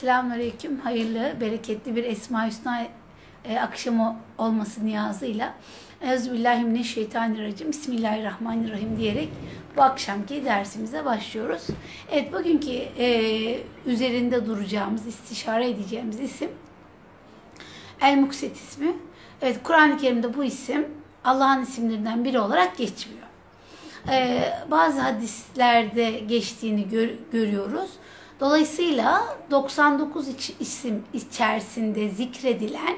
Selamünaleyküm. Hayırlı, bereketli bir Esma Hüsna e, akşamı olması niyazıyla Euzubillahimineşşeytanirracim Bismillahirrahmanirrahim diyerek bu akşamki dersimize başlıyoruz. Evet bugünkü e, üzerinde duracağımız, istişare edeceğimiz isim El Muksit ismi. Evet Kur'an-ı Kerim'de bu isim Allah'ın isimlerinden biri olarak geçmiyor. Ee, bazı hadislerde geçtiğini gör, görüyoruz. Dolayısıyla 99 iç, isim içerisinde zikredilen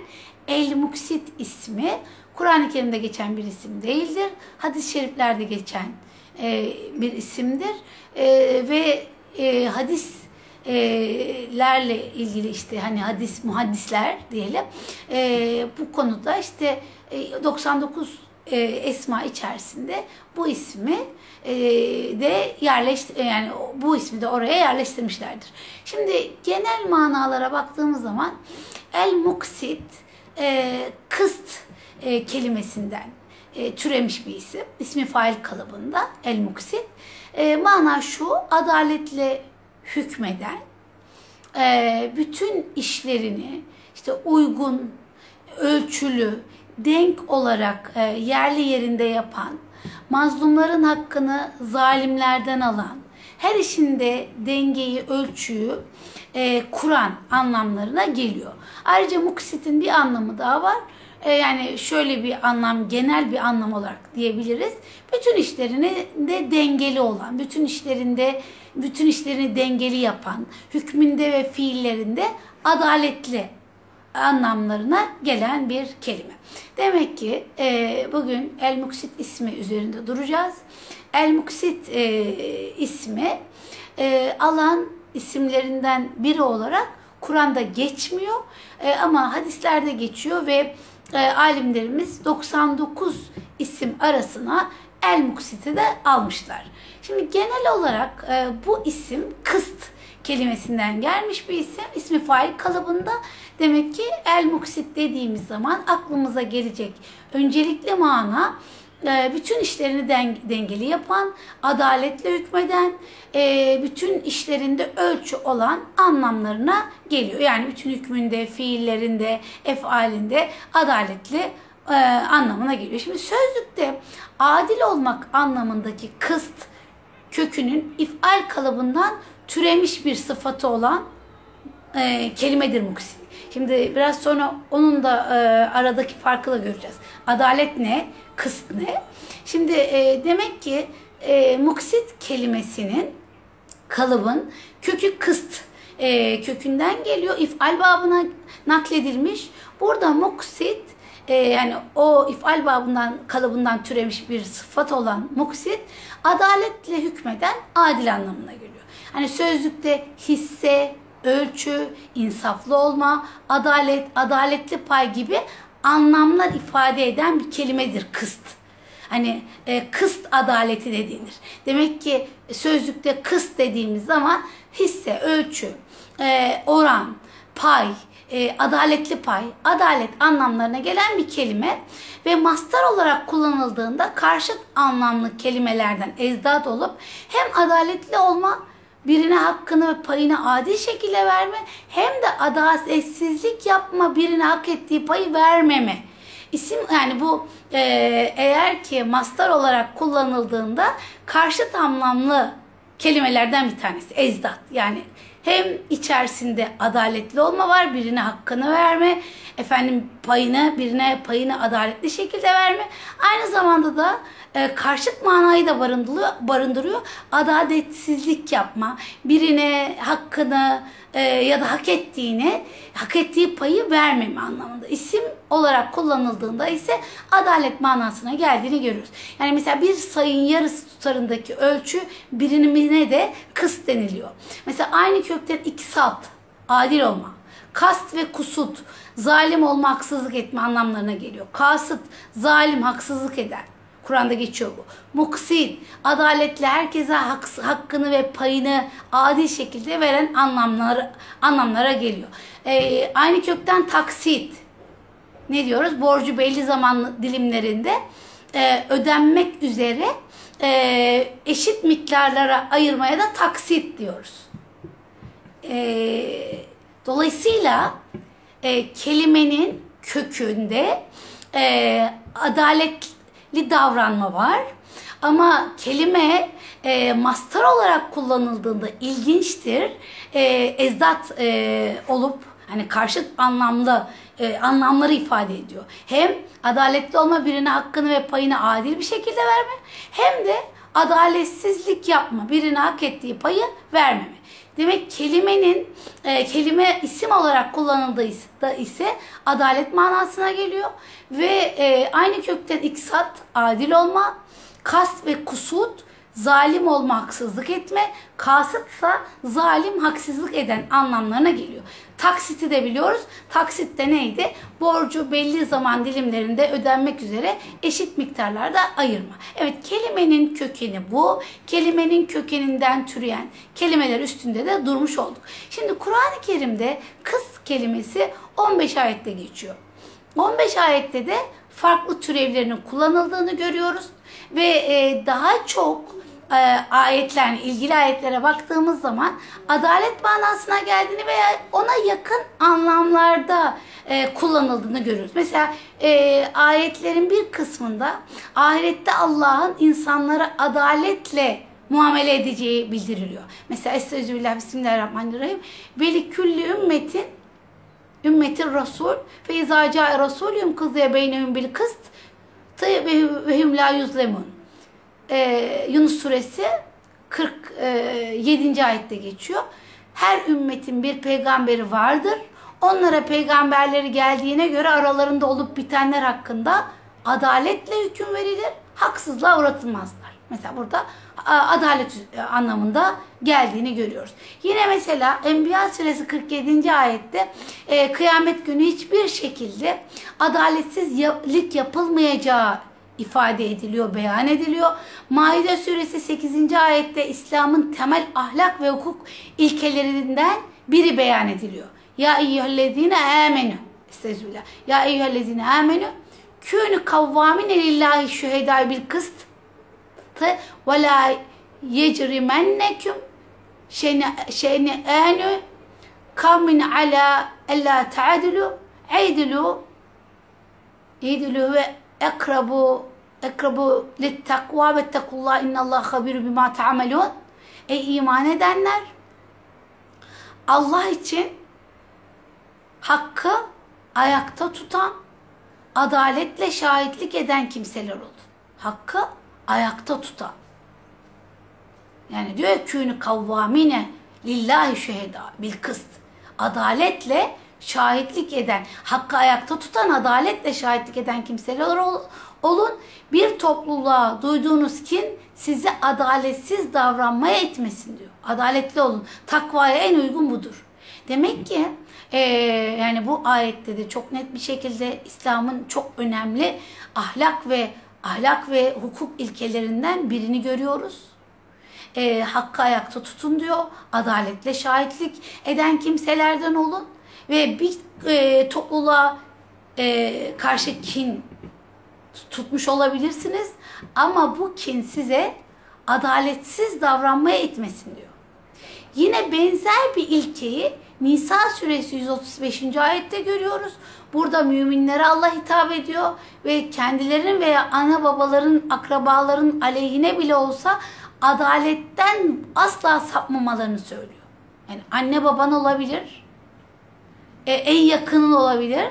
El Muksit ismi Kur'an-ı Kerim'de geçen bir isim değildir. Hadis-i şeriflerde geçen e, bir isimdir. E, ve e, hadislerle ilgili işte hani hadis muhaddisler diyelim e, bu konuda işte e, 99 e, esma içerisinde bu ismi e, de yerleştir yani bu ismi de oraya yerleştirmişlerdir. Şimdi genel manalara baktığımız zaman el muksit e, kıst e, kelimesinden e, türemiş bir isim. İsmi fail kalıbında el muksit. E, mana şu adaletle hükmeden e, bütün işlerini işte uygun, ölçülü, denk olarak e, yerli yerinde yapan, mazlumların hakkını zalimlerden alan, her işinde dengeyi, ölçüyü e, kuran anlamlarına geliyor. Ayrıca muksitin bir anlamı daha var. E, yani şöyle bir anlam, genel bir anlam olarak diyebiliriz. Bütün işlerini de dengeli olan, bütün işlerinde bütün işlerini dengeli yapan, hükmünde ve fiillerinde adaletli anlamlarına gelen bir kelime. Demek ki e, bugün El Muksit ismi üzerinde duracağız. El Muksit e, ismi e, Allah'ın isimlerinden biri olarak Kur'an'da geçmiyor e, ama hadislerde geçiyor ve e, alimlerimiz 99 isim arasına El Muksit'i de almışlar. Şimdi genel olarak e, bu isim kıst kelimesinden gelmiş bir isim. İsmi fail kalıbında. Demek ki el muksit dediğimiz zaman aklımıza gelecek öncelikli mana e, bütün işlerini dengeli yapan, adaletle hükmeden, e, bütün işlerinde ölçü olan anlamlarına geliyor. Yani bütün hükmünde, fiillerinde, efalinde adaletli e, anlamına geliyor. Şimdi sözlükte adil olmak anlamındaki kıst kökünün ifal kalıbından türemiş bir sıfatı olan e, kelimedir muksit. Şimdi biraz sonra onun da e, aradaki farkı da göreceğiz. Adalet ne? Kıst ne? Şimdi e, demek ki e, muksit kelimesinin kalıbın kökü kıst e, kökünden geliyor. İfal babına nakledilmiş. Burada muksit e, yani o ifal babından kalıbından türemiş bir sıfat olan muksit adaletle hükmeden adil anlamına geliyor. Hani sözlükte hisse, ölçü, insaflı olma, adalet, adaletli pay gibi anlamlar ifade eden bir kelimedir kıst. Hani e, kıst adaleti de denir. Demek ki sözlükte kıst dediğimiz zaman hisse, ölçü, e, oran, pay, e, adaletli pay, adalet anlamlarına gelen bir kelime ve mastar olarak kullanıldığında karşıt anlamlı kelimelerden ezdat olup hem adaletli olma birine hakkını ve payını adil şekilde verme hem de adaletsizlik yapma birine hak ettiği payı vermeme. İsim yani bu e, eğer ki mastar olarak kullanıldığında karşıt anlamlı kelimelerden bir tanesi ezdat yani hem içerisinde adaletli olma var birine hakkını verme efendim payını birine payını adaletli şekilde verme aynı zamanda da e, karşıt manayı da barındırıyor. Adaletsizlik yapma, birine hakkını e, ya da hak ettiğini, hak ettiği payı vermeme anlamında. İsim olarak kullanıldığında ise adalet manasına geldiğini görüyoruz. Yani mesela bir sayın yarısı tutarındaki ölçü birimine de kıs deniliyor. Mesela aynı kökten ikisat, adil olma, kast ve kusut, zalim olma, haksızlık etme anlamlarına geliyor. Kasıt, zalim, haksızlık eden. Kur'an'da geçiyor bu. Muksin, adaletle herkese hak, hakkını ve payını adil şekilde veren anlamlar, anlamlara geliyor. Ee, aynı kökten taksit. Ne diyoruz? Borcu belli zaman dilimlerinde e, ödenmek üzere e, eşit miktarlara ayırmaya da taksit diyoruz. E, Dolayısıyla e, kelimenin kökünde e, adaletli davranma var. Ama kelime e, master olarak kullanıldığında ilginçtir. E, ezdat e, olup hani karşıt anlamlı e, anlamları ifade ediyor. Hem adaletli olma birine hakkını ve payını adil bir şekilde verme hem de adaletsizlik yapma birine hak ettiği payı vermeme. Demek kelimenin e, kelime isim olarak kullanıldığı ise adalet manasına geliyor ve e, aynı kökten iksat adil olma, kast ve kusut zalim olma, haksızlık etme, kasıtsa zalim, haksızlık eden anlamlarına geliyor. Taksiti de biliyoruz. Taksit de neydi? Borcu belli zaman dilimlerinde ödenmek üzere eşit miktarlarda ayırma. Evet kelimenin kökeni bu. Kelimenin kökeninden türeyen kelimeler üstünde de durmuş olduk. Şimdi Kur'an-ı Kerim'de kız kelimesi 15 ayette geçiyor. 15 ayette de farklı türevlerinin kullanıldığını görüyoruz ve e, daha çok e, ayetler, ilgili ayetlere baktığımız zaman adalet manasına geldiğini veya ona yakın anlamlarda e, kullanıldığını görürüz. Mesela e, ayetlerin bir kısmında ahirette Allah'ın insanlara adaletle muamele edeceği bildiriliyor. Mesela Estağfirullah Bismillahirrahmanirrahim. Veli külli ümmetin ümmetin rasul ve izâ câe rasûlühüm kızıya beynehum bil kıst ve hum la yuzlemun e, Yunus suresi 47. ayette geçiyor. Her ümmetin bir peygamberi vardır. Onlara peygamberleri geldiğine göre aralarında olup bitenler hakkında adaletle hüküm verilir. Haksızlığa uğratılmazlar. Mesela burada adalet anlamında geldiğini görüyoruz. Yine mesela Enbiya suresi 47. ayette e, kıyamet günü hiçbir şekilde adaletsizlik yapılmayacağı ifade ediliyor, beyan ediliyor. Maide suresi 8. ayette İslam'ın temel ahlak ve hukuk ilkelerinden biri beyan ediliyor. Ya eyyühellezine amenü. Estağfirullah. Ya eyyühellezine amenü. Kûnü kavvâmine lillahi şühedâ bil kıst. Ve la yecrimenneküm şeyni ânü kavmin ala ella ta'adilu eydilû eydilû ve ekrabu ekrabu littakva ve tekullah innallah habiru bima ta'amelun. Ey iman edenler Allah için hakkı ayakta tutan, adaletle şahitlik eden kimseler olun. Hakkı ayakta tutan. Yani diyor ya kavvamine lillahi şüheda bil kıst. Adaletle şahitlik eden, hakkı ayakta tutan, adaletle şahitlik eden kimseler olun. Bir topluluğa duyduğunuz kin sizi adaletsiz davranmaya etmesin diyor. Adaletli olun. Takvaya en uygun budur. Demek ki e, yani bu ayette de çok net bir şekilde İslam'ın çok önemli ahlak ve ahlak ve hukuk ilkelerinden birini görüyoruz. E, hakkı ayakta tutun diyor. Adaletle şahitlik eden kimselerden olun ve bir e, topluluğa e, karşı kin tutmuş olabilirsiniz ama bu kin size adaletsiz davranmaya etmesin diyor. Yine benzer bir ilkeyi Nisa suresi 135. ayette görüyoruz. Burada müminlere Allah hitap ediyor ve kendilerinin veya ana babaların, akrabaların aleyhine bile olsa adaletten asla sapmamalarını söylüyor. Yani anne baban olabilir, e, en yakının olabilir.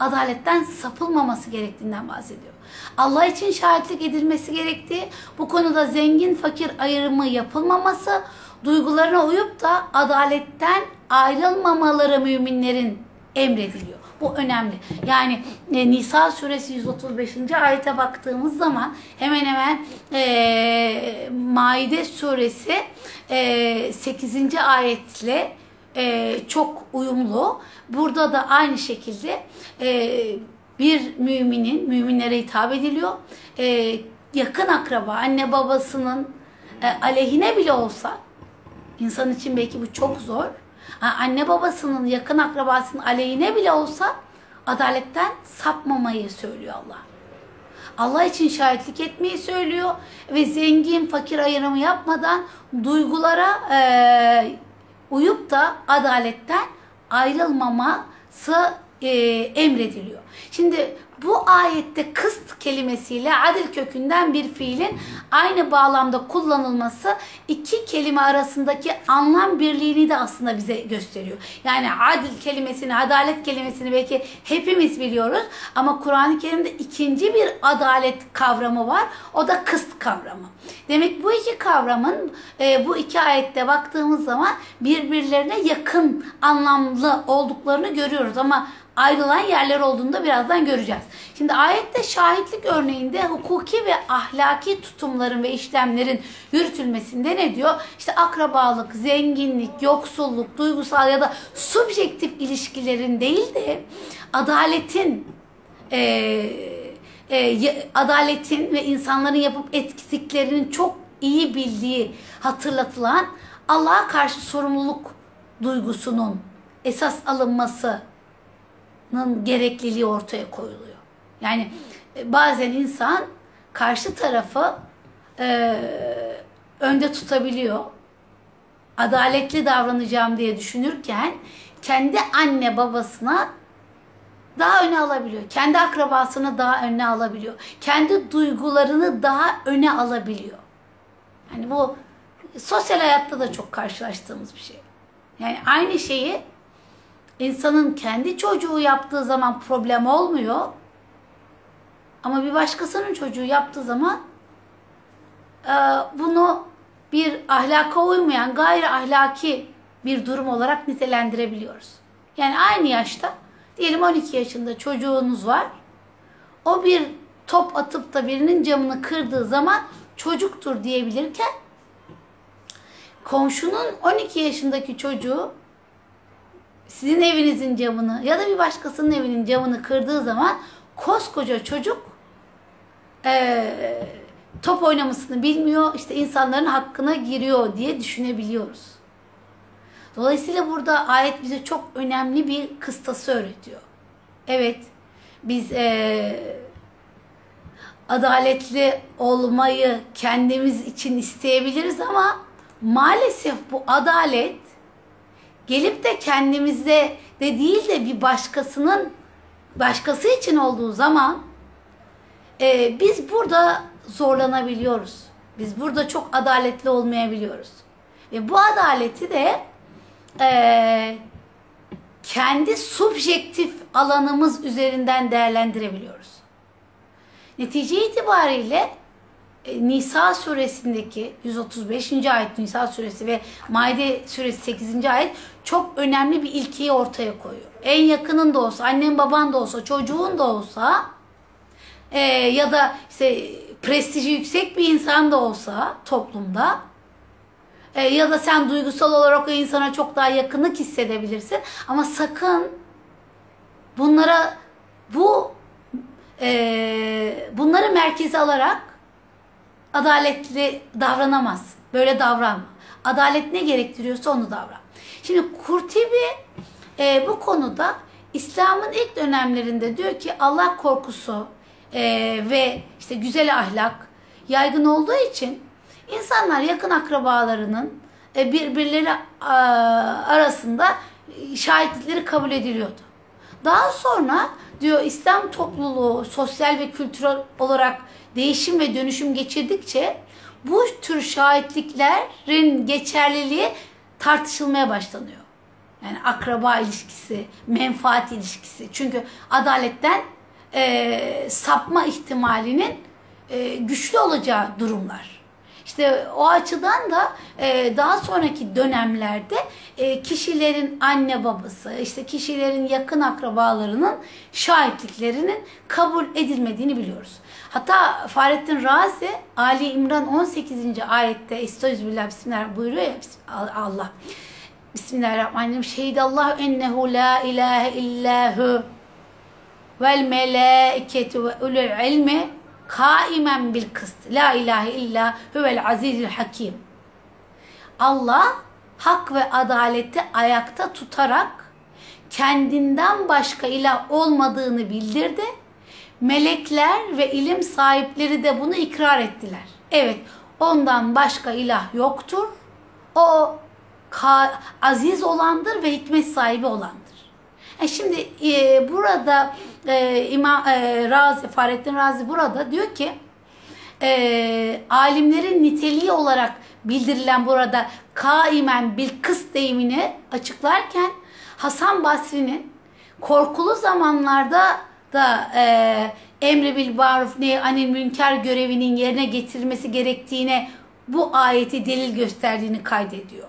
Adaletten sapılmaması gerektiğinden bahsediyor. Allah için şahitlik edilmesi gerektiği, bu konuda zengin fakir ayrımı yapılmaması, duygularına uyup da adaletten ayrılmamaları müminlerin emrediliyor. Bu önemli. Yani e, Nisa suresi 135. ayete baktığımız zaman hemen hemen e, Maide suresi e, 8. ayetle e, çok uyumlu. Burada da aynı şekilde e, bir müminin, müminlere hitap ediliyor. E, yakın akraba, anne babasının e, aleyhine bile olsa, insan için belki bu çok zor. Anne babasının, yakın akrabasının aleyhine bile olsa adaletten sapmamayı söylüyor Allah. Allah için şahitlik etmeyi söylüyor ve zengin fakir ayrımı yapmadan duygulara e, uyup da adaletten ayrılmaması e, emrediliyor. Şimdi bu ayette kıst kelimesiyle adil kökünden bir fiilin aynı bağlamda kullanılması iki kelime arasındaki anlam birliğini de aslında bize gösteriyor. Yani adil kelimesini, adalet kelimesini belki hepimiz biliyoruz ama Kur'an-ı Kerim'de ikinci bir adalet kavramı var. O da kıst kavramı. Demek bu iki kavramın e, bu iki ayette baktığımız zaman birbirlerine yakın anlamlı olduklarını görüyoruz ama ayrılan yerler olduğunu da birazdan göreceğiz. Şimdi ayette şahitlik örneğinde hukuki ve ahlaki tutumların ve işlemlerin yürütülmesinde ne diyor? İşte akrabalık, zenginlik, yoksulluk, duygusal ya da subjektif ilişkilerin değil de adaletin e, e, adaletin ve insanların yapıp ettiklerinin çok iyi bildiği hatırlatılan Allah'a karşı sorumluluk duygusunun esas alınması gerekliliği ortaya koyuluyor. Yani e, bazen insan karşı tarafı e, önde tutabiliyor. Adaletli davranacağım diye düşünürken kendi anne babasına daha öne alabiliyor. Kendi akrabasını daha öne alabiliyor. Kendi duygularını daha öne alabiliyor. Yani bu sosyal hayatta da çok karşılaştığımız bir şey. Yani aynı şeyi insanın kendi çocuğu yaptığı zaman problem olmuyor. Ama bir başkasının çocuğu yaptığı zaman e, bunu bir ahlaka uymayan gayri ahlaki bir durum olarak nitelendirebiliyoruz. Yani aynı yaşta diyelim 12 yaşında çocuğunuz var. O bir top atıp da birinin camını kırdığı zaman çocuktur diyebilirken komşunun 12 yaşındaki çocuğu sizin evinizin camını ya da bir başkasının evinin camını kırdığı zaman koskoca çocuk e, top oynamasını bilmiyor, işte insanların hakkına giriyor diye düşünebiliyoruz. Dolayısıyla burada ayet bize çok önemli bir kıstası öğretiyor. Evet, biz e, adaletli olmayı kendimiz için isteyebiliriz ama maalesef bu adalet gelip de kendimizde de değil de bir başkasının başkası için olduğu zaman e, biz burada zorlanabiliyoruz. Biz burada çok adaletli olmayabiliyoruz. Ve bu adaleti de e, kendi subjektif alanımız üzerinden değerlendirebiliyoruz. Netice itibariyle Nisa suresindeki 135. ayet Nisa suresi ve Maide suresi 8. ayet çok önemli bir ilkeyi ortaya koyuyor. En yakının da olsa, annen baban da olsa, çocuğun da olsa e, ya da işte prestiji yüksek bir insan da olsa toplumda e, ya da sen duygusal olarak o insana çok daha yakınlık hissedebilirsin. Ama sakın bunlara bu e, bunları merkeze alarak adaletli davranamaz. Böyle davranma. Adalet ne gerektiriyorsa onu davran. Şimdi Kurtibi e, bu konuda İslam'ın ilk dönemlerinde diyor ki Allah korkusu e, ve işte güzel ahlak yaygın olduğu için insanlar yakın akrabalarının e, birbirleri a, arasında şahitlikleri kabul ediliyordu. Daha sonra diyor İslam topluluğu sosyal ve kültürel olarak değişim ve dönüşüm geçirdikçe bu tür şahitliklerin geçerliliği tartışılmaya başlanıyor. Yani akraba ilişkisi, menfaat ilişkisi. Çünkü adaletten e, sapma ihtimalinin e, güçlü olacağı durumlar. İşte o açıdan da e, daha sonraki dönemlerde e, kişilerin anne babası, işte kişilerin yakın akrabalarının şahitliklerinin kabul edilmediğini biliyoruz. Hatta Fahrettin Razi Ali İmran 18. ayette Estağfirullah Bismillah buyuruyor ya Allah. Bismillahirrahmanirrahim. Şehidallahu ennehu la ilahe illahu vel melaiketu ve ulul ilmi kaimen bil kıst. La ilahe illa huvel azizül hakim. Allah hak ve adaleti ayakta tutarak kendinden başka ilah olmadığını bildirdi. Melekler ve ilim sahipleri de bunu ikrar ettiler. Evet, ondan başka ilah yoktur. O aziz olandır ve hikmet sahibi olandır. E şimdi e, burada e, İmam e, Razi Fahrettin Razi burada diyor ki e, alimlerin niteliği olarak bildirilen burada kaimen bil kıs deyimini açıklarken Hasan Basri'nin korkulu zamanlarda da e, emri bil maruf ne anil münker görevinin yerine getirilmesi gerektiğine bu ayeti delil gösterdiğini kaydediyor.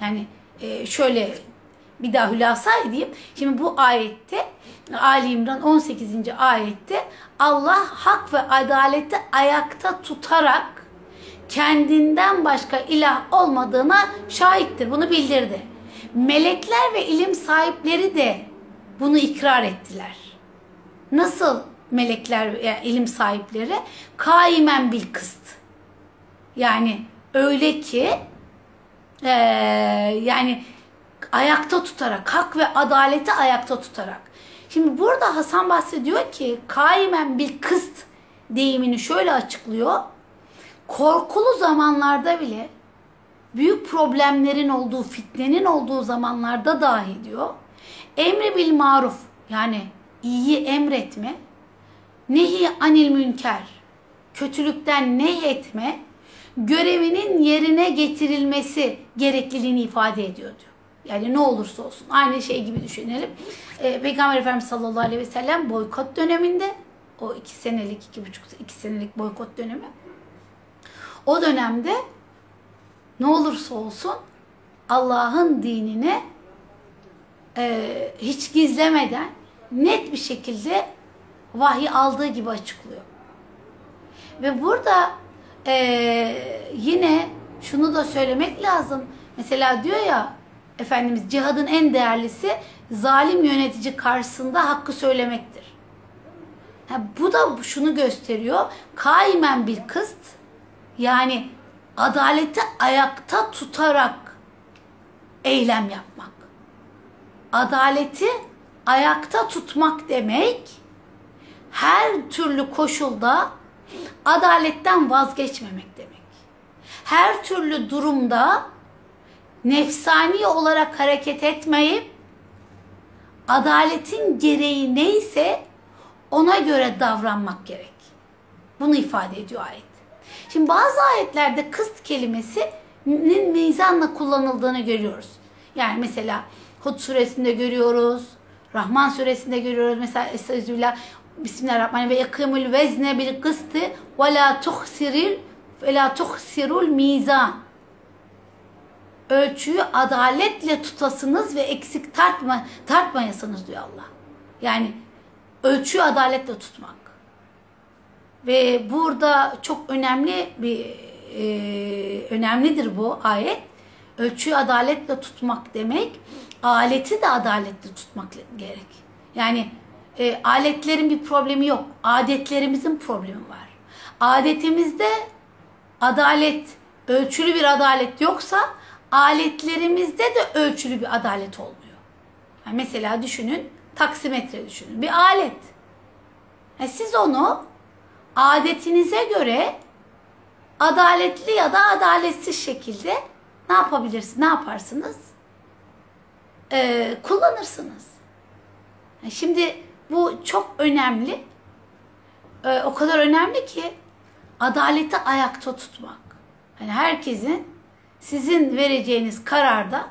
Yani e, şöyle bir daha hülasa edeyim. Şimdi bu ayette Ali İmran 18. ayette Allah hak ve adaleti ayakta tutarak kendinden başka ilah olmadığına şahittir. Bunu bildirdi. Melekler ve ilim sahipleri de bunu ikrar ettiler. Nasıl melekler ve ilim sahipleri? Kaimen bil kıst. Yani öyle ki ee, yani ayakta tutarak, hak ve adaleti ayakta tutarak. Şimdi burada Hasan Basri diyor ki kaimen bil kıst deyimini şöyle açıklıyor. Korkulu zamanlarda bile büyük problemlerin olduğu, fitnenin olduğu zamanlarda dahi diyor. Emri bil maruf yani iyi emretme, nehi anil münker, kötülükten nehyetme, görevinin yerine getirilmesi gerekliliğini ifade ediyor diyor. Yani ne olursa olsun. Aynı şey gibi düşünelim. Ee, Peygamber Efendimiz sallallahu aleyhi ve sellem boykot döneminde o iki senelik, iki buçuk, iki senelik boykot dönemi. O dönemde ne olursa olsun Allah'ın dinine e, hiç gizlemeden net bir şekilde vahiy aldığı gibi açıklıyor. Ve burada e, yine şunu da söylemek lazım. Mesela diyor ya Efendimiz cihadın en değerlisi zalim yönetici karşısında hakkı söylemektir. Ha, bu da şunu gösteriyor. Kaimen bir kıst yani adaleti ayakta tutarak eylem yapmak. Adaleti ayakta tutmak demek her türlü koşulda adaletten vazgeçmemek demek. Her türlü durumda nefsani olarak hareket etmeyip adaletin gereği neyse ona göre davranmak gerek. Bunu ifade ediyor ayet. Şimdi bazı ayetlerde kıst kelimesinin mizanla kullanıldığını görüyoruz. Yani mesela Hud suresinde görüyoruz. Rahman suresinde görüyoruz. Mesela Estağfirullah Bismillahirrahmanirrahim ve yakımul vezne bil kıstı ve la tuhsiril ve la tuhsirul mizan. Ölçüyü adaletle tutasınız ve eksik tartma, tartmayasınız diyor Allah. Yani ölçüyü adaletle tutmak. Ve burada çok önemli bir e, önemlidir bu ayet. Ölçüyü adaletle tutmak demek, aleti de adaletle tutmak gerek. Yani e, aletlerin bir problemi yok. Adetlerimizin problemi var. Adetimizde adalet, ölçülü bir adalet yoksa aletlerimizde de ölçülü bir adalet olmuyor. Yani mesela düşünün, taksimetre düşünün. Bir alet. Yani siz onu adetinize göre adaletli ya da adaletsiz şekilde ne yapabilirsiniz? Ne yaparsınız? Ee, kullanırsınız. Yani şimdi bu çok önemli. Ee, o kadar önemli ki adaleti ayakta tutmak. Hani herkesin sizin vereceğiniz kararda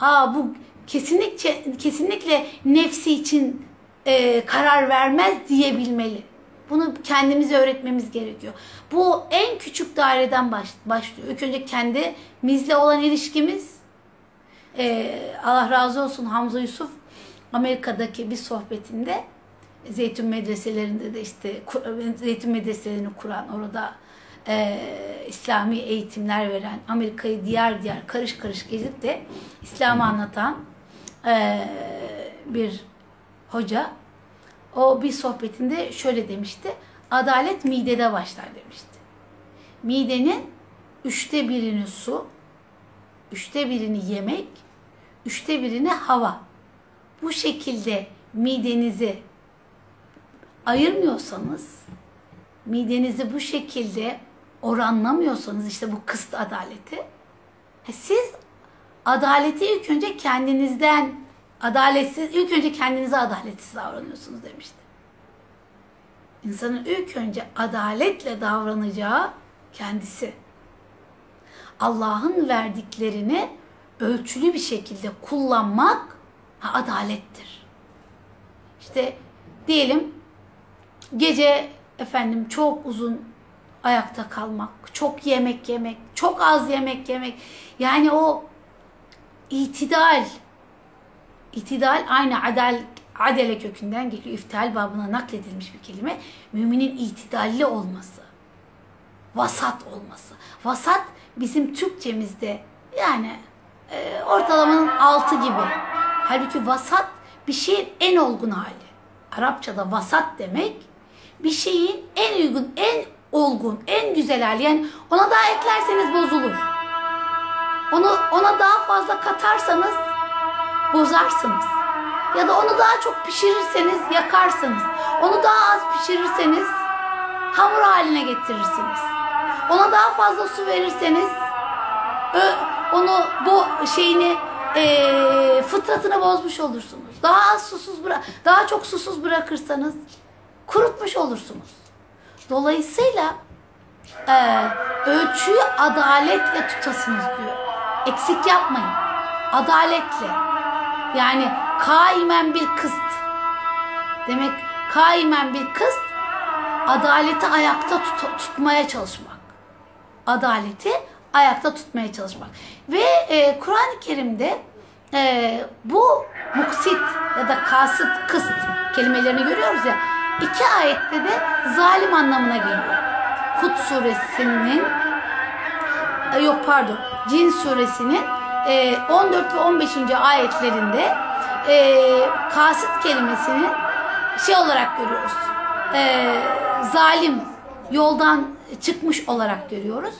aa bu kesinlikle kesinlikle nefsi için e, karar vermez diyebilmeli. Bunu kendimize öğretmemiz gerekiyor. Bu en küçük daireden baş, başlıyor. İlk önce kendimizle olan ilişkimiz. Ee, Allah razı olsun Hamza Yusuf Amerika'daki bir sohbetinde Zeytun medreselerinde de işte Zeytun medreselerini kuran orada e, İslami eğitimler veren Amerika'yı diğer diğer karış karış gezip de İslam'ı anlatan e, bir hoca o bir sohbetinde şöyle demişti. Adalet midede başlar demişti. Midenin üçte birini su, üçte birini yemek, üçte birini hava. Bu şekilde midenizi ayırmıyorsanız, midenizi bu şekilde oranlamıyorsanız işte bu kıst adaleti, siz adaleti ilk önce kendinizden adaletsiz ilk önce kendinize adaletsiz davranıyorsunuz demişti. İnsanın ilk önce adaletle davranacağı kendisi. Allah'ın verdiklerini ölçülü bir şekilde kullanmak ha, adalettir. İşte diyelim gece efendim çok uzun ayakta kalmak, çok yemek yemek, çok az yemek yemek. Yani o itidal, itidal aynı adel, adele kökünden geliyor. İftihal babına nakledilmiş bir kelime. Müminin itidalli olması, vasat olması. Vasat bizim Türkçemizde yani e, ortalamanın altı gibi. Halbuki vasat bir şeyin en olgun hali. Arapçada vasat demek bir şeyin en uygun, en olgun, en güzel hali. Yani ona daha eklerseniz bozulur. Onu ona daha fazla katarsanız bozarsınız. Ya da onu daha çok pişirirseniz yakarsınız. Onu daha az pişirirseniz hamur haline getirirsiniz. Ona daha fazla su verirseniz onu bu şeyini e, fıtratını bozmuş olursunuz. Daha az susuz bırak, daha çok susuz bırakırsanız kurutmuş olursunuz. Dolayısıyla e, ölçüyü adaletle tutasınız diyor. Eksik yapmayın. Adaletle. Yani kaimen bir kıst. Demek kaimen bir kıst adaleti ayakta tut tutmaya çalışmak. Adaleti ayakta tutmaya çalışmak. Ve e, Kur'an-ı Kerim'de e, bu muksit ya da kasıt, kıst kelimelerini görüyoruz ya. İki ayette de zalim anlamına geliyor. Hud suresinin e, yok pardon Cin suresinin e, 14 ve 15. ayetlerinde e, kasıt kelimesini şey olarak görüyoruz. E, zalim yoldan çıkmış olarak görüyoruz.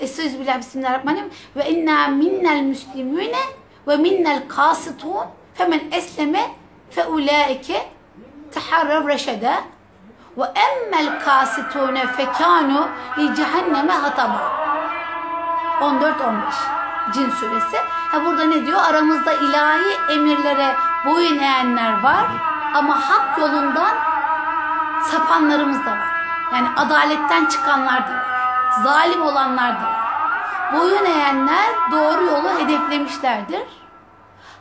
Estağfirullah bismillahirrahmanirrahim ve inna minnel müslimine ve minnel kasitun femen esleme fe ulaike teharrav reşede ve emmel kasitune fekanu li cehenneme hataba 14-15 Cin suresi. Ha burada ne diyor? Aramızda ilahi emirlere boyun eğenler var ama hak yolundan sapanlarımız da var. Yani adaletten çıkanlar da var. Zalim olanlar da var. Boyun eğenler doğru yolu hedeflemişlerdir.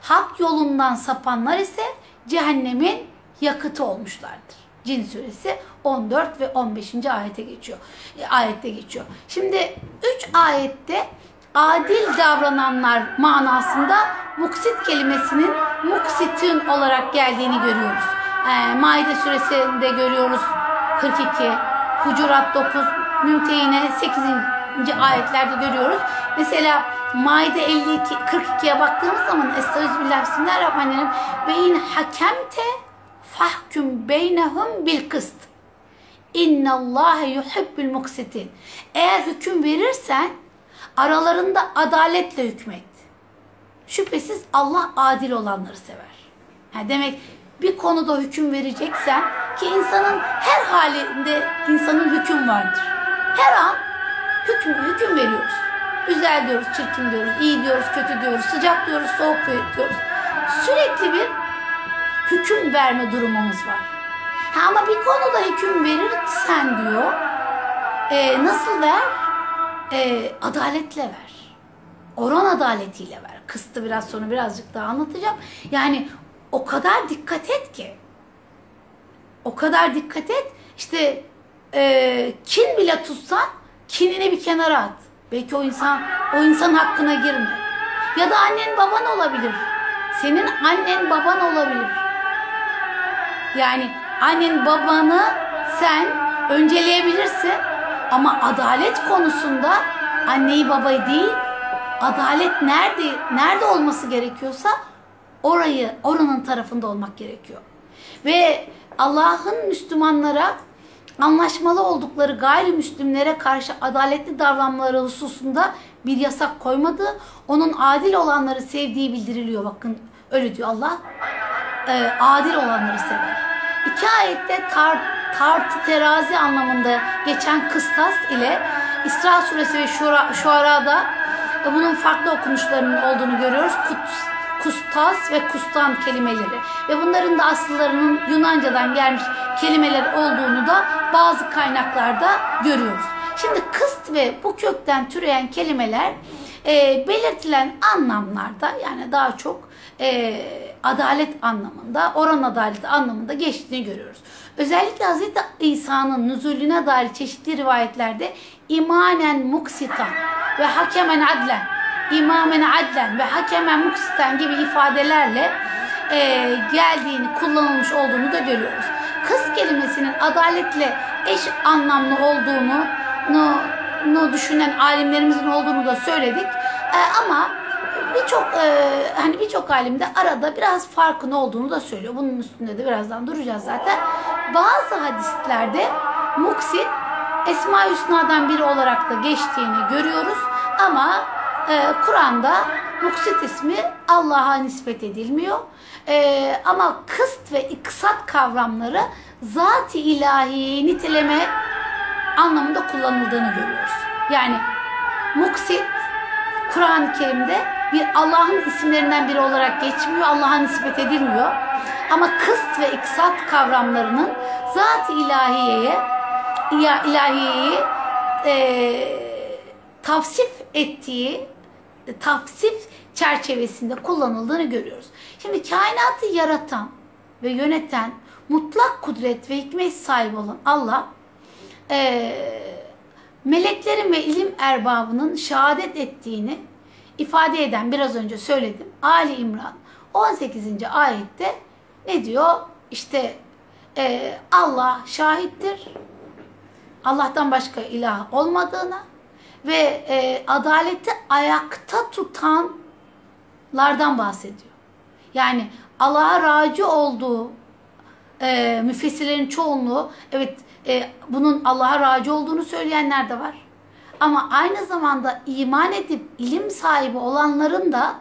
Hak yolundan sapanlar ise cehennemin yakıtı olmuşlardır. Cin suresi 14 ve 15. ayete geçiyor. E, ayette geçiyor. Şimdi 3 ayette adil davrananlar manasında muksit kelimesinin muksitin olarak geldiğini görüyoruz. E, Maide suresinde görüyoruz 42, Hucurat 9, Mümtehine 8. ayetlerde görüyoruz. Mesela Maide 52, 42'ye baktığımız zaman Estağfirullah Bismillahirrahmanirrahim ve in hakemte fahkum beynehum bil kıst. İnna Allah yuhibbul muksitin. Eğer hüküm verirsen aralarında adaletle hükmet. Şüphesiz Allah adil olanları sever. Ha demek bir konuda hüküm vereceksen ki insanın her halinde insanın hüküm vardır. Her an hüküm, hüküm veriyoruz. Güzel diyoruz, çirkin diyoruz, iyi diyoruz, kötü diyoruz, sıcak diyoruz, soğuk diyoruz. Sürekli bir hüküm verme durumumuz var. Ha, ama bir konuda hüküm verirsen diyor, e, nasıl ver? E, adaletle ver. Oran adaletiyle ver. Kıstı biraz sonra birazcık daha anlatacağım. Yani o kadar dikkat et ki. O kadar dikkat et. İşte e, kin bile tutsan kinini bir kenara at. Belki o insan o insan hakkına girme. Ya da annen baban olabilir. Senin annen baban olabilir. Yani annen babanı sen önceleyebilirsin ama adalet konusunda anneyi babayı değil adalet nerede nerede olması gerekiyorsa orayı oranın tarafında olmak gerekiyor. Ve Allah'ın Müslümanlara anlaşmalı oldukları gayrimüslimlere karşı adaletli davranmaları hususunda bir yasak koymadı. Onun adil olanları sevdiği bildiriliyor. Bakın öyle diyor Allah. Ee, adil olanları sever. İki ayette tar, tartı terazi anlamında geçen kıstas ile İsra suresi ve Şura, Şuara'da ve bunun farklı okunuşlarının olduğunu görüyoruz. Kuts, kustas ve kustan kelimeleri ve bunların da asıllarının Yunanca'dan gelmiş kelimeler olduğunu da bazı kaynaklarda görüyoruz. Şimdi kıst ve bu kökten türeyen kelimeler e, belirtilen anlamlarda yani daha çok e, adalet anlamında, oran adaleti anlamında geçtiğini görüyoruz. Özellikle Hz. İsa'nın nüzulüne dair çeşitli rivayetlerde imanen muksitan ve hakemen adlen, imamen adlen ve hakemen muksitan gibi ifadelerle e, geldiğini, kullanılmış olduğunu da görüyoruz. Kız kelimesinin adaletle eş anlamlı olduğunu nu, nu düşünen alimlerimizin olduğunu da söyledik. E, ama birçok e, hani birçok alimde arada biraz farkın olduğunu da söylüyor. Bunun üstünde de birazdan duracağız zaten. Bazı hadislerde muksit Esma-i Hüsna'dan biri olarak da geçtiğini görüyoruz. Ama e, Kur'an'da muksit ismi Allah'a nispet edilmiyor. E, ama kıst ve iksat kavramları zat-ı ilahi niteleme anlamında kullanıldığını görüyoruz. Yani muksit Kur'an-ı Kerim'de bir Allah'ın isimlerinden biri olarak geçmiyor, Allah'a nispet edilmiyor. Ama kıst ve iksat kavramlarının zat-ı ilahiyeye, ilahiyeyi e, tavsif ettiği, tavsif çerçevesinde kullanıldığını görüyoruz. Şimdi kainatı yaratan ve yöneten mutlak kudret ve hikmet sahibi olan Allah e, meleklerin ve ilim erbabının şehadet ettiğini ifade eden biraz önce söyledim. Ali İmran 18. ayette ne diyor? İşte e, Allah şahittir. Allah'tan başka ilah olmadığına ve e, adaleti ayakta tutanlardan bahsediyor. Yani Allah'a raci olduğu e, müfessirlerin çoğunluğu evet e, bunun Allah'a raci olduğunu söyleyenler de var. Ama aynı zamanda iman edip ilim sahibi olanların da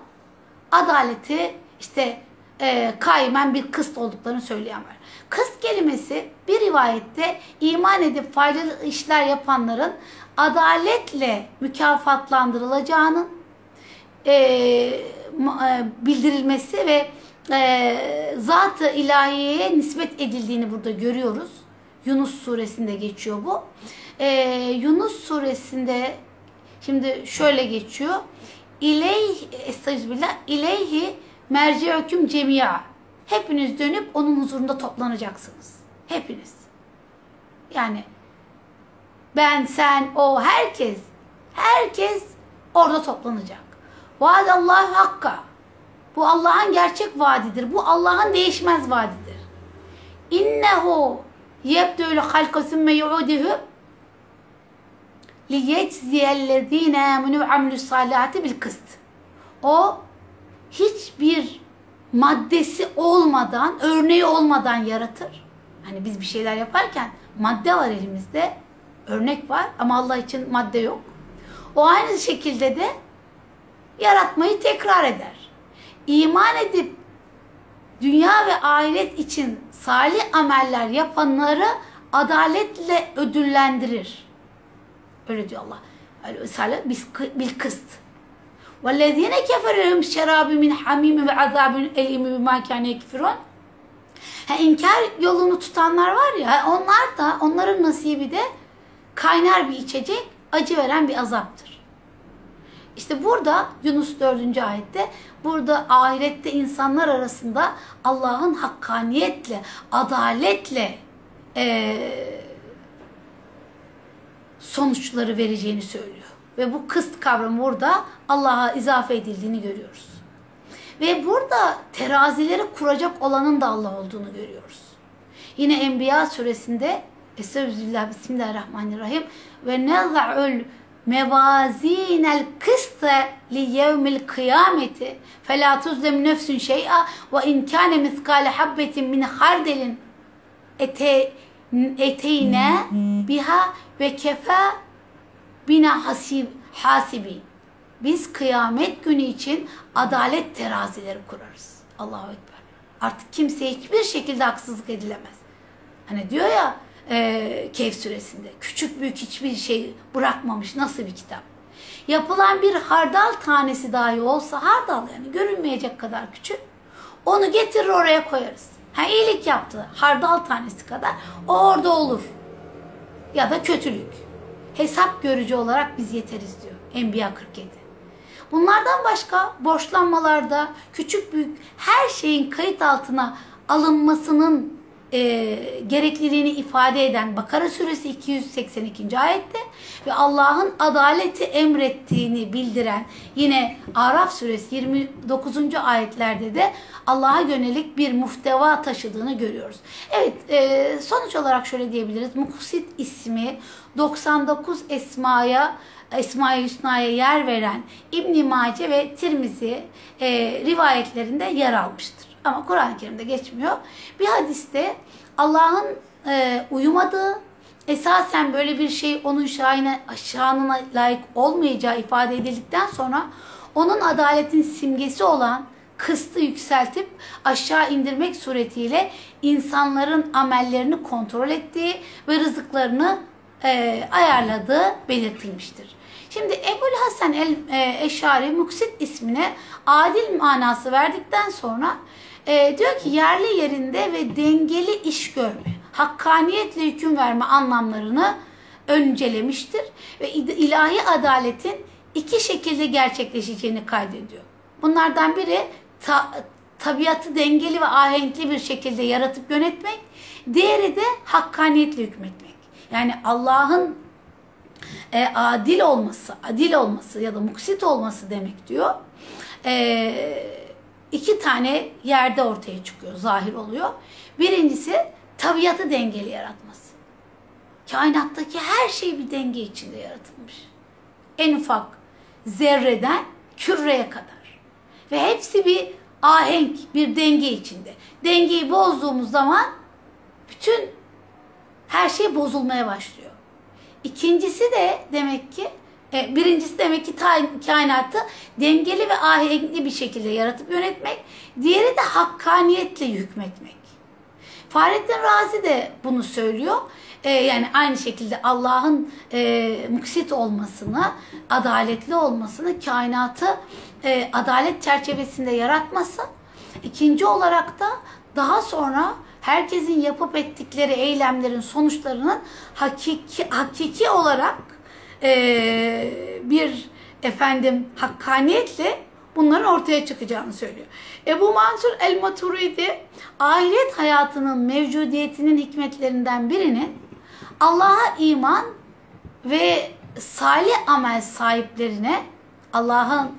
adaleti işte e, kaimen bir kıst olduklarını söyleyen var. Kıst kelimesi bir rivayette iman edip faydalı işler yapanların adaletle mükafatlandırılacağının e, e, bildirilmesi ve e, zat-ı ilahiyeye nispet edildiğini burada görüyoruz. Yunus suresinde geçiyor bu. E, Yunus suresinde şimdi şöyle geçiyor. İleyh, estağfirullah, ileyhi merciöküm cemia. Hepiniz dönüp onun huzurunda toplanacaksınız. Hepiniz. Yani ben, sen, o, herkes, herkes orada toplanacak. Vaadallahu hakka. Bu Allah'ın gerçek vaadidir. Bu Allah'ın değişmez vaadidir. İnnehu yebdûlü halka sümme yu'udihu liyecziyellezîne âmenû ve amilus bil kıst. O hiçbir maddesi olmadan, örneği olmadan yaratır. Hani biz bir şeyler yaparken madde var elimizde, örnek var ama Allah için madde yok. O aynı şekilde de yaratmayı tekrar eder. İman edip dünya ve ahiret için salih ameller yapanları adaletle ödüllendirir. Öyle diyor Allah. Salih bil kıst. وَالَّذ۪ينَ كَفَرَهُمْ شَرَابٍ مِنْ حَم۪يمٍ وَعَذَابٍ اَلِيمٍ بِمَا كَانَ يَكْفِرُونَ Ha, inkar yolunu tutanlar var ya onlar da onların nasibi de kaynar bir içecek acı veren bir azaptır. İşte burada Yunus 4. ayette burada ahirette insanlar arasında Allah'ın hakkaniyetle, adaletle e, sonuçları vereceğini söylüyor. Ve bu kıst kavramı burada Allah'a izafe edildiğini görüyoruz. Ve burada terazileri kuracak olanın da Allah olduğunu görüyoruz. Yine Enbiya suresinde Estağfirullah Bismillahirrahmanirrahim ve neza'ul mevazinel kıste li yevmil kıyameti fe la tuzlem nefsun şey'a ve in kâne miskâle habbetin min hardelin ete, eteyne biha ve kefa bina hasib, hasibi. Biz kıyamet günü için adalet terazileri kurarız. Allahu Ekber. Artık kimseye hiçbir şekilde haksızlık edilemez. Hani diyor ya e, Kehf suresinde küçük büyük hiçbir şey bırakmamış nasıl bir kitap. yapılan bir hardal tanesi dahi olsa hardal yani görünmeyecek kadar küçük. Onu getirir oraya koyarız. Ha iyilik yaptı. Hardal tanesi kadar. O orada olur. Ya da kötülük. Hesap görücü olarak biz yeteriz diyor. Enbiya 47. Bunlardan başka borçlanmalarda küçük büyük her şeyin kayıt altına alınmasının e, gerekliliğini ifade eden Bakara suresi 282. ayette ve Allah'ın adaleti emrettiğini bildiren yine Araf suresi 29. ayetlerde de Allah'a yönelik bir muhteva taşıdığını görüyoruz. Evet e, sonuç olarak şöyle diyebiliriz. Muksit ismi 99 esmaya Esma-i Hüsna'ya yer veren İbn Mace ve Tirmizi e, rivayetlerinde yer almıştır. Ama Kur'an-ı Kerim'de geçmiyor. Bir hadiste Allah'ın e, uyumadığı, esasen böyle bir şey onun şahine, şanına layık olmayacağı ifade edildikten sonra onun adaletin simgesi olan kıstı yükseltip aşağı indirmek suretiyle insanların amellerini kontrol ettiği ve rızıklarını e, ayarladığı belirtilmiştir. Şimdi Ebul Hasan el e, Eşari Muksit ismine adil manası verdikten sonra e, diyor ki yerli yerinde ve dengeli iş görme, hakkaniyetle hüküm verme anlamlarını öncelemiştir ve ilahi adaletin iki şekilde gerçekleşeceğini kaydediyor. Bunlardan biri ta, tabiatı dengeli ve ahenkli bir şekilde yaratıp yönetmek, diğeri de hakkaniyetle hükmetmek. Yani Allah'ın e, adil olması, adil olması ya da muksit olması demek diyor. E, iki tane yerde ortaya çıkıyor, zahir oluyor. Birincisi tabiatı dengeli yaratması. Kainattaki her şey bir denge içinde yaratılmış. En ufak zerreden küreye kadar. Ve hepsi bir ahenk, bir denge içinde. Dengeyi bozduğumuz zaman bütün her şey bozulmaya başlıyor. İkincisi de demek ki e, birincisi demek ki kainatı dengeli ve ahenkli bir şekilde yaratıp yönetmek. Diğeri de hakkaniyetle hükmetmek. Fahrettin Razi de bunu söylüyor. Ee, yani aynı şekilde Allah'ın e, muksit olmasını, adaletli olmasını, kainatı e, adalet çerçevesinde yaratması. İkinci olarak da daha sonra herkesin yapıp ettikleri eylemlerin sonuçlarının hakiki, hakiki olarak e, bir efendim hakkaniyetle bunların ortaya çıkacağını söylüyor. Ebu Mansur el-Maturidi ahiret hayatının mevcudiyetinin hikmetlerinden birinin Allah'a iman ve salih amel sahiplerine Allah'ın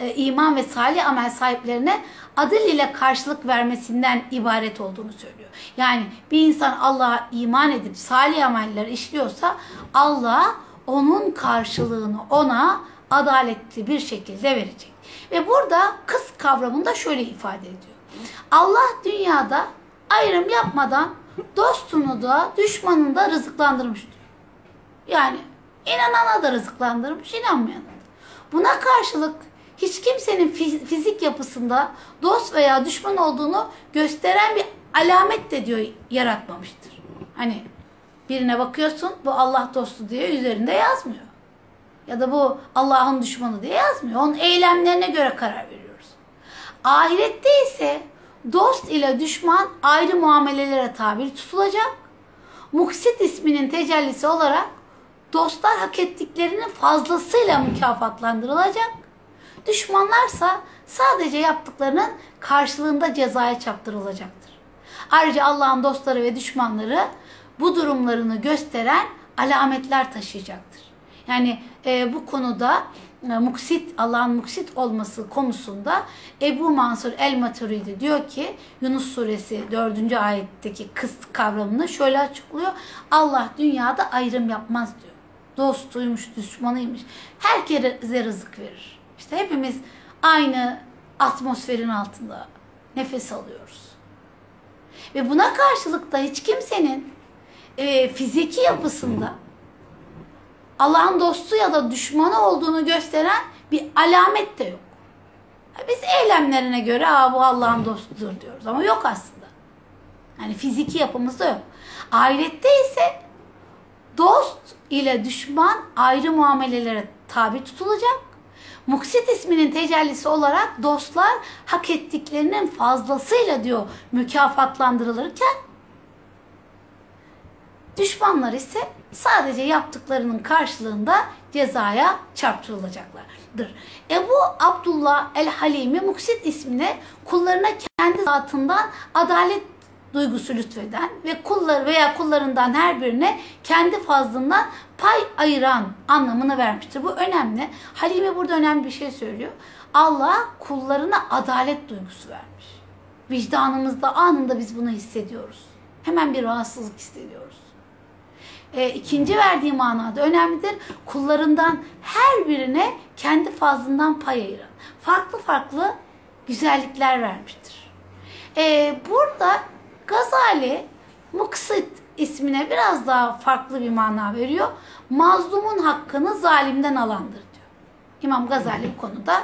e, iman ve salih amel sahiplerine adil ile karşılık vermesinden ibaret olduğunu söylüyor. Yani bir insan Allah'a iman edip salih ameller işliyorsa Allah onun karşılığını ona adaletli bir şekilde verecek. Ve burada kız kavramında şöyle ifade ediyor. Allah dünyada ayrım yapmadan dostunu da düşmanını da rızıklandırmış diyor. Yani inanana da rızıklandırmış, inanmayana da. Buna karşılık hiç kimsenin fizik yapısında dost veya düşman olduğunu gösteren bir alamet de diyor yaratmamıştır. Hani birine bakıyorsun bu Allah dostu diye üzerinde yazmıyor. Ya da bu Allah'ın düşmanı diye yazmıyor. Onun eylemlerine göre karar veriyoruz. Ahirette ise dost ile düşman ayrı muamelelere tabi tutulacak. Muksit isminin tecellisi olarak dostlar hak ettiklerinin fazlasıyla mükafatlandırılacak. Düşmanlarsa sadece yaptıklarının karşılığında cezaya çarptırılacaktır. Ayrıca Allah'ın dostları ve düşmanları bu durumlarını gösteren alametler taşıyacaktır. Yani e, bu konuda e, muksit, Allah'ın muksit olması konusunda Ebu Mansur el-Maturidi diyor ki Yunus suresi 4. ayetteki kıst kavramını şöyle açıklıyor. Allah dünyada ayrım yapmaz diyor. Dostuymuş, düşmanıymış. Herkese rızık verir. İşte hepimiz aynı atmosferin altında nefes alıyoruz. Ve buna karşılık da hiç kimsenin e, fiziki yapısında Allah'ın dostu ya da düşmanı olduğunu gösteren bir alamet de yok. Biz eylemlerine göre Aa, bu Allah'ın dostudur diyoruz ama yok aslında. Yani fiziki yapımızda yok. Ahirette ise Dost ile düşman ayrı muamelelere tabi tutulacak. Muksit isminin tecellisi olarak dostlar hak ettiklerinin fazlasıyla diyor mükafatlandırılırken düşmanlar ise sadece yaptıklarının karşılığında cezaya çarptırılacaklardır. Ebu Abdullah el-Halimi Muksit ismine kullarına kendi zatından adalet duygusu lütfeden ve kulları veya kullarından her birine kendi fazlından pay ayıran anlamını vermiştir. Bu önemli. Halime burada önemli bir şey söylüyor. Allah kullarına adalet duygusu vermiş. Vicdanımızda anında biz bunu hissediyoruz. Hemen bir rahatsızlık hissediyoruz. E, ikinci verdiği manada önemlidir. Kullarından her birine kendi fazlından pay ayıran. Farklı farklı güzellikler vermiştir. E, burada Gazali Muksit ismine biraz daha farklı bir mana veriyor. Mazlumun hakkını zalimden alandır diyor. İmam Gazali bu konuda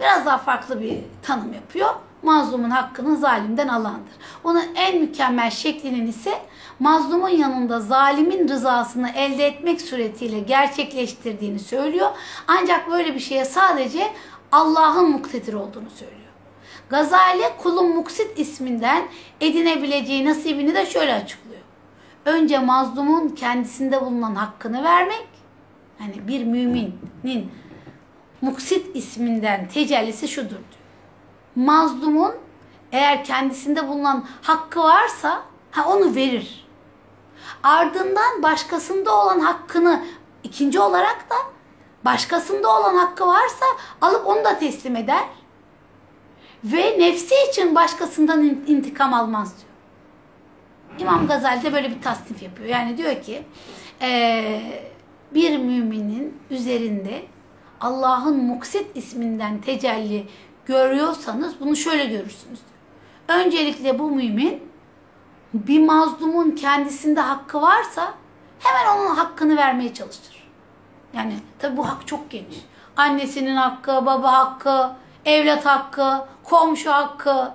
biraz daha farklı bir tanım yapıyor. Mazlumun hakkını zalimden alandır. Onun en mükemmel şeklinin ise mazlumun yanında zalimin rızasını elde etmek suretiyle gerçekleştirdiğini söylüyor. Ancak böyle bir şeye sadece Allah'ın muktedir olduğunu söylüyor. Gazali kulun muksit isminden edinebileceği nasibini de şöyle açıklıyor. Önce mazlumun kendisinde bulunan hakkını vermek, hani bir müminin muksit isminden tecellisi şudur diyor. Mazlumun eğer kendisinde bulunan hakkı varsa ha onu verir. Ardından başkasında olan hakkını ikinci olarak da başkasında olan hakkı varsa alıp onu da teslim eder ve nefsi için başkasından intikam almaz diyor. İmam Gazali de böyle bir tasnif yapıyor. Yani diyor ki ee, bir müminin üzerinde Allah'ın muksit isminden tecelli görüyorsanız bunu şöyle görürsünüz. Öncelikle bu mümin bir mazlumun kendisinde hakkı varsa hemen onun hakkını vermeye çalışır. Yani tabi bu hak çok geniş. Annesinin hakkı, baba hakkı, evlat hakkı, komşu hakkı,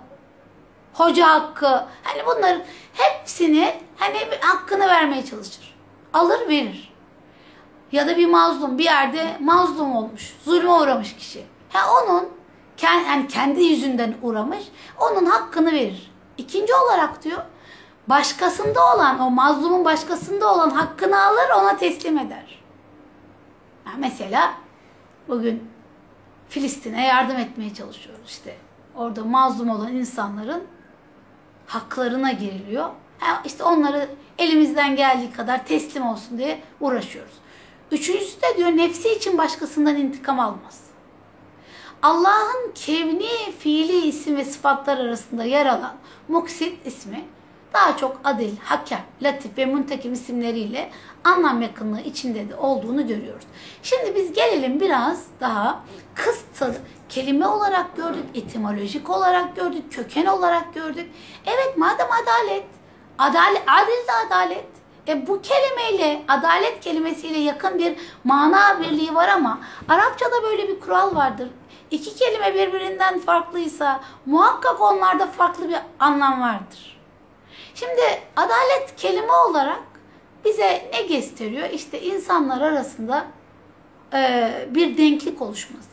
hoca hakkı. Hani bunların hepsini hani hakkını vermeye çalışır. Alır verir. Ya da bir mazlum bir yerde mazlum olmuş, zulme uğramış kişi. Ha onun yani kendi yüzünden uğramış, onun hakkını verir. İkinci olarak diyor, başkasında olan, o mazlumun başkasında olan hakkını alır, ona teslim eder. Yani mesela bugün Filistin'e yardım etmeye çalışıyoruz işte. Orada mazlum olan insanların haklarına giriliyor. Yani işte onları elimizden geldiği kadar teslim olsun diye uğraşıyoruz. Üçüncüsü de diyor nefsi için başkasından intikam almaz. Allah'ın kevni, fiili isim ve sıfatlar arasında yer alan Muksit ismi daha çok adil, hakem, latif ve muntakim isimleriyle anlam yakınlığı içinde de olduğunu görüyoruz. Şimdi biz gelelim biraz daha kısa kelime olarak gördük, etimolojik olarak gördük, köken olarak gördük. Evet madem adalet, adalet, adil de adalet. E bu kelimeyle, adalet kelimesiyle yakın bir mana birliği var ama Arapçada böyle bir kural vardır. İki kelime birbirinden farklıysa muhakkak onlarda farklı bir anlam vardır. Şimdi adalet kelime olarak bize ne gösteriyor? İşte insanlar arasında e, bir denklik oluşması.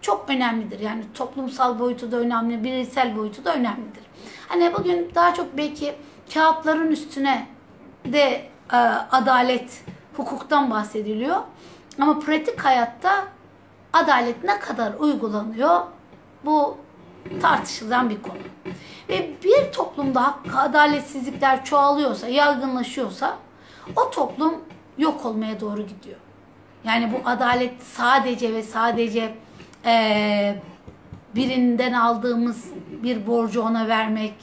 Çok önemlidir. Yani toplumsal boyutu da önemli, bireysel boyutu da önemlidir. Hani bugün daha çok belki kağıtların üstüne de e, adalet, hukuktan bahsediliyor. Ama pratik hayatta adalet ne kadar uygulanıyor? Bu tartışılan bir konu. Ve bir toplumda adaletsizlikler çoğalıyorsa, yaygınlaşıyorsa o toplum yok olmaya doğru gidiyor. Yani bu adalet sadece ve sadece e, birinden aldığımız bir borcu ona vermek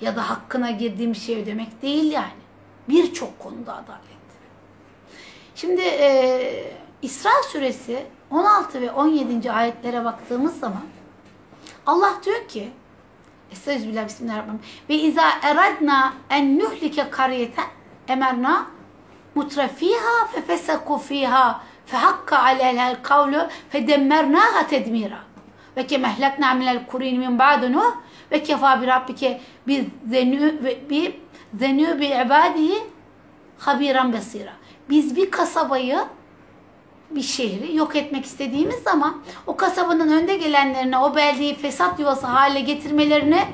ya da hakkına girdiğim şey ödemek değil yani. Birçok konuda adalet. Şimdi e, İsra suresi 16 ve 17. ayetlere baktığımız zaman Allah diyor ki Estağfirullah bismillahirrahmanirrahim. Ve izâ eradna en nuhlike kariyeten emerna mutrafiha fefeseku fiha fehakka aleyhel kavlu fedemmernaha tedmira. Ve ke mehlekna minel kurin min ba'du nuh ve kefa bi rabbike bi zenü bi zenü bi ibadihi habiran basira. Biz bir kasabayı bir şehri yok etmek istediğimiz zaman o kasabanın önde gelenlerine o beldeyi fesat yuvası hale getirmelerine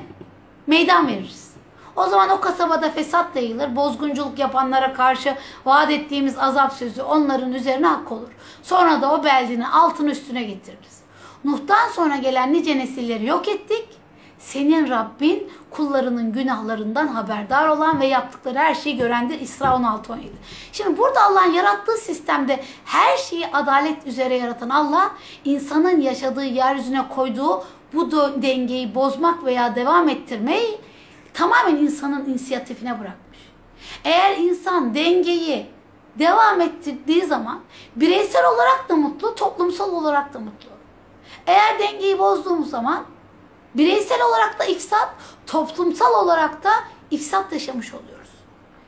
meydan veririz. O zaman o kasabada fesat yayılır. Bozgunculuk yapanlara karşı vaat ettiğimiz azap sözü onların üzerine hak olur. Sonra da o beldenin altın üstüne getiririz. Nuh'tan sonra gelen nice nesilleri yok ettik. Senin Rabbin kullarının günahlarından haberdar olan ve yaptıkları her şeyi görendir. İsra 16-17. Şimdi burada Allah'ın yarattığı sistemde her şeyi adalet üzere yaratan Allah, insanın yaşadığı yeryüzüne koyduğu bu dengeyi bozmak veya devam ettirmeyi tamamen insanın inisiyatifine bırakmış. Eğer insan dengeyi devam ettirdiği zaman bireysel olarak da mutlu, toplumsal olarak da mutlu. Eğer dengeyi bozduğumuz zaman bireysel olarak da ifsat, toplumsal olarak da ifsat yaşamış oluyoruz.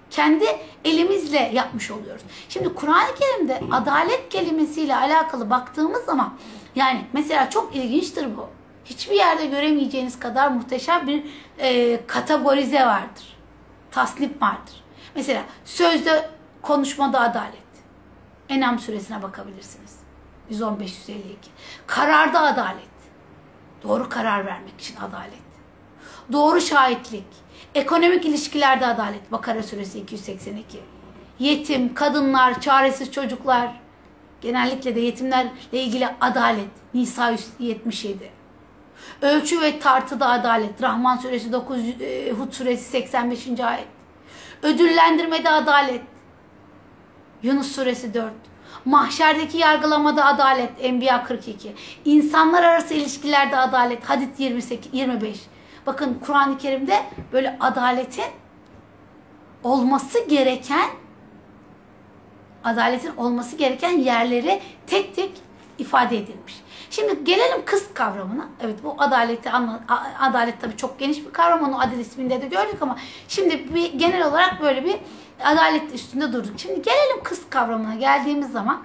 Kendi elimizle yapmış oluyoruz. Şimdi Kur'an-ı Kerim'de adalet kelimesiyle alakalı baktığımız zaman yani mesela çok ilginçtir bu. Hiçbir yerde göremeyeceğiniz kadar muhteşem bir e, kategorize vardır. Tasnif vardır. Mesela sözde konuşmada adalet. Enam suresine bakabilirsiniz. 115-152. Kararda adalet. Doğru karar vermek için adalet. Doğru şahitlik. Ekonomik ilişkilerde adalet. Bakara suresi 282. Yetim, kadınlar, çaresiz çocuklar. Genellikle de yetimlerle ilgili adalet. Nisa 177. Ölçü ve tartıda adalet. Rahman suresi 9, e, Hud suresi 85. ayet. Ödüllendirmede adalet. Yunus suresi 4. Mahşerdeki yargılamada adalet. Enbiya 42. İnsanlar arası ilişkilerde adalet. Hadid 28, 25. Bakın Kur'an-ı Kerim'de böyle adaletin olması gereken adaletin olması gereken yerleri tek tek ifade edilmiş. Şimdi gelelim kız kavramına. Evet bu adaleti adalet tabii çok geniş bir kavram. Onu adil isminde de gördük ama şimdi bir genel olarak böyle bir adalet üstünde durduk. Şimdi gelelim kız kavramına geldiğimiz zaman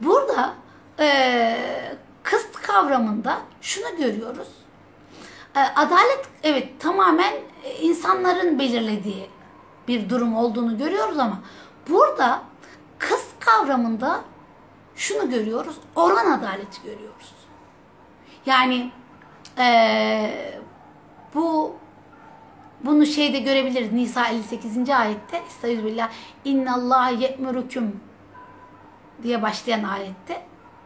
burada eee kız kavramında şunu görüyoruz. E, Adalet evet tamamen e, insanların belirlediği bir durum olduğunu görüyoruz ama burada kız kavramında şunu görüyoruz. Oran adaleti görüyoruz. Yani e, bu bunu şeyde görebiliriz. Nisa 58. ayette Estağfirullah. İnna Allah ye'murukum diye başlayan ayette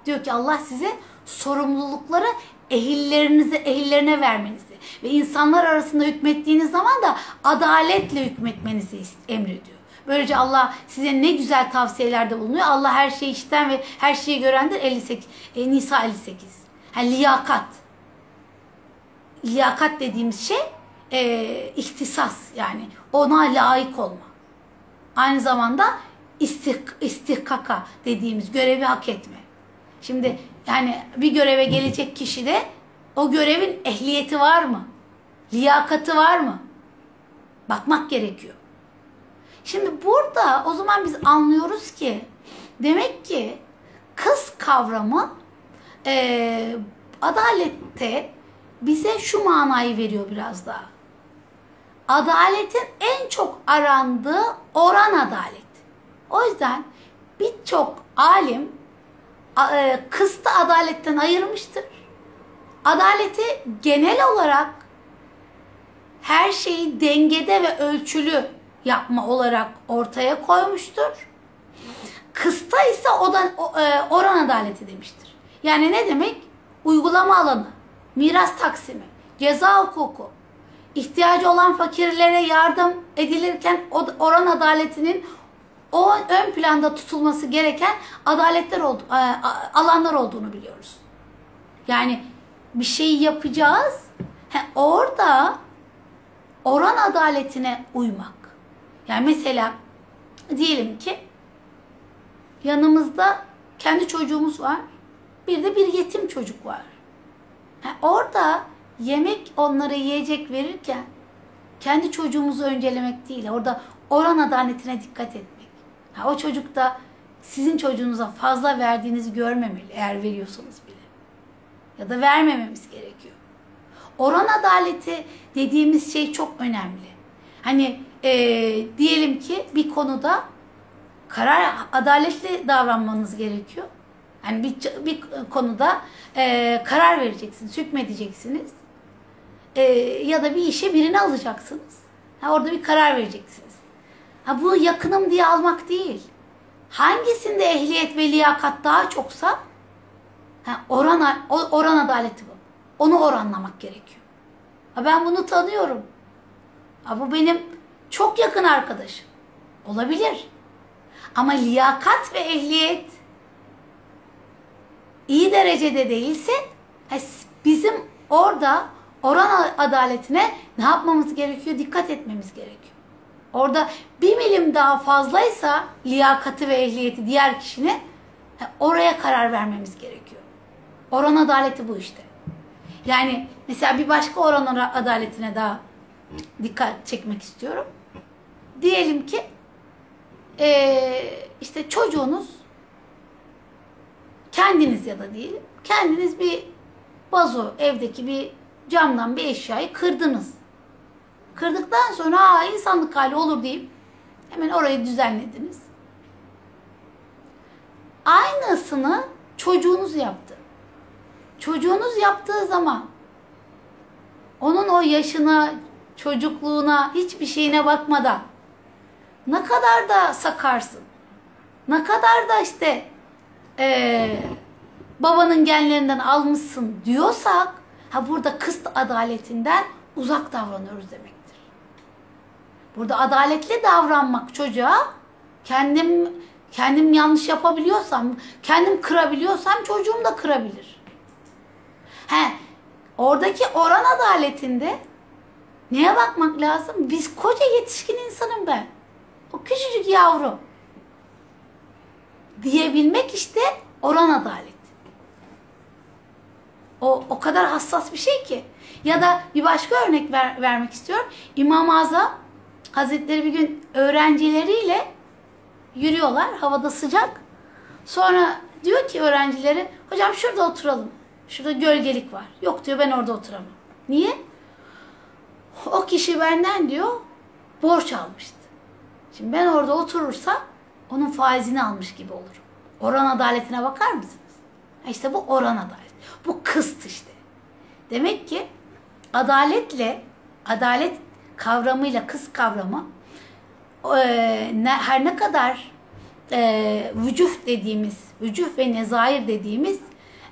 diyor ki Allah size sorumlulukları ehillerinize ehillerine vermenizi ve insanlar arasında hükmettiğiniz zaman da adaletle hükmetmenizi emrediyor. Böylece Allah size ne güzel tavsiyelerde bulunuyor. Allah her şeyi işiten ve her şeyi görendir. 58 e, Nisa 58. Yani liyakat. Liyakat dediğimiz şey e, ihtisas yani ona layık olma. Aynı zamanda istih, istihkaka dediğimiz görevi hak etme. Şimdi yani bir göreve gelecek kişi de o görevin ehliyeti var mı? Liyakati var mı? Bakmak gerekiyor. Şimdi burada o zaman biz anlıyoruz ki demek ki kız kavramı eee adalette bize şu manayı veriyor biraz daha. Adaletin en çok arandığı oran adalet. O yüzden birçok alim e, kıstı adaletten ayırmıştır. Adaleti genel olarak her şeyi dengede ve ölçülü yapma olarak ortaya koymuştur. Kısta ise e, oran adaleti demiştir. Yani ne demek? Uygulama alanı, miras taksimi, ceza hukuku, ihtiyacı olan fakirlere yardım edilirken oran adaletinin o ön planda tutulması gereken adaletler oldu, e, alanlar olduğunu biliyoruz. Yani bir şeyi yapacağız. He, orada oran adaletine uymak. Yani mesela diyelim ki yanımızda kendi çocuğumuz var. Bir de bir yetim çocuk var. Ha, orada yemek onlara yiyecek verirken kendi çocuğumuzu öncelemek değil. Orada oran adaletine dikkat etmek. Ha, o çocuk da sizin çocuğunuza fazla verdiğinizi görmemeli eğer veriyorsanız bile. Ya da vermememiz gerekiyor. Oran adaleti dediğimiz şey çok önemli. Hani e, diyelim ki bir konuda karar adaletli davranmanız gerekiyor. Yani bir, bir konuda e, karar vereceksiniz, hükmedeceksiniz. E, ya da bir işe birini alacaksınız. Ha, orada bir karar vereceksiniz. Ha, bu yakınım diye almak değil. Hangisinde ehliyet ve liyakat daha çoksa ha, oran, oran adaleti bu. Onu oranlamak gerekiyor. Ha, ben bunu tanıyorum. Ha, bu benim çok yakın arkadaşım. Olabilir. Ama liyakat ve ehliyet iyi derecede değilse bizim orada oran adaletine ne yapmamız gerekiyor? Dikkat etmemiz gerekiyor. Orada bir milim daha fazlaysa liyakati ve ehliyeti diğer kişinin oraya karar vermemiz gerekiyor. Oran adaleti bu işte. Yani mesela bir başka oran adaletine daha dikkat çekmek istiyorum. Diyelim ki ee, işte çocuğunuz kendiniz ya da diyelim kendiniz bir vazo evdeki bir camdan bir eşyayı kırdınız. Kırdıktan sonra Aa, insanlık hali olur deyip hemen orayı düzenlediniz. Aynısını çocuğunuz yaptı. Çocuğunuz yaptığı zaman onun o yaşına, çocukluğuna, hiçbir şeyine bakmadan ne kadar da sakarsın. Ne kadar da işte ee, babanın genlerinden almışsın diyorsak ha burada kıst adaletinden uzak davranıyoruz demektir. Burada adaletli davranmak çocuğa kendim kendim yanlış yapabiliyorsam, kendim kırabiliyorsam çocuğum da kırabilir. He, oradaki oran adaletinde neye bakmak lazım? Biz koca yetişkin insanım ben. O küçücük yavru. Diyebilmek işte oran adalet. O, o kadar hassas bir şey ki. Ya da bir başka örnek ver, vermek istiyorum. İmam Azam Hazretleri bir gün öğrencileriyle yürüyorlar. Havada sıcak. Sonra diyor ki öğrencileri hocam şurada oturalım. Şurada gölgelik var. Yok diyor ben orada oturamam. Niye? O kişi benden diyor borç almıştı. Şimdi ben orada oturursam onun faizini almış gibi olurum. Oran adaletine bakar mısınız? İşte bu oran adalet. Bu kıst işte. Demek ki adaletle, adalet kavramıyla kız kavramı e, her ne kadar e, dediğimiz, vücuh ve nezair dediğimiz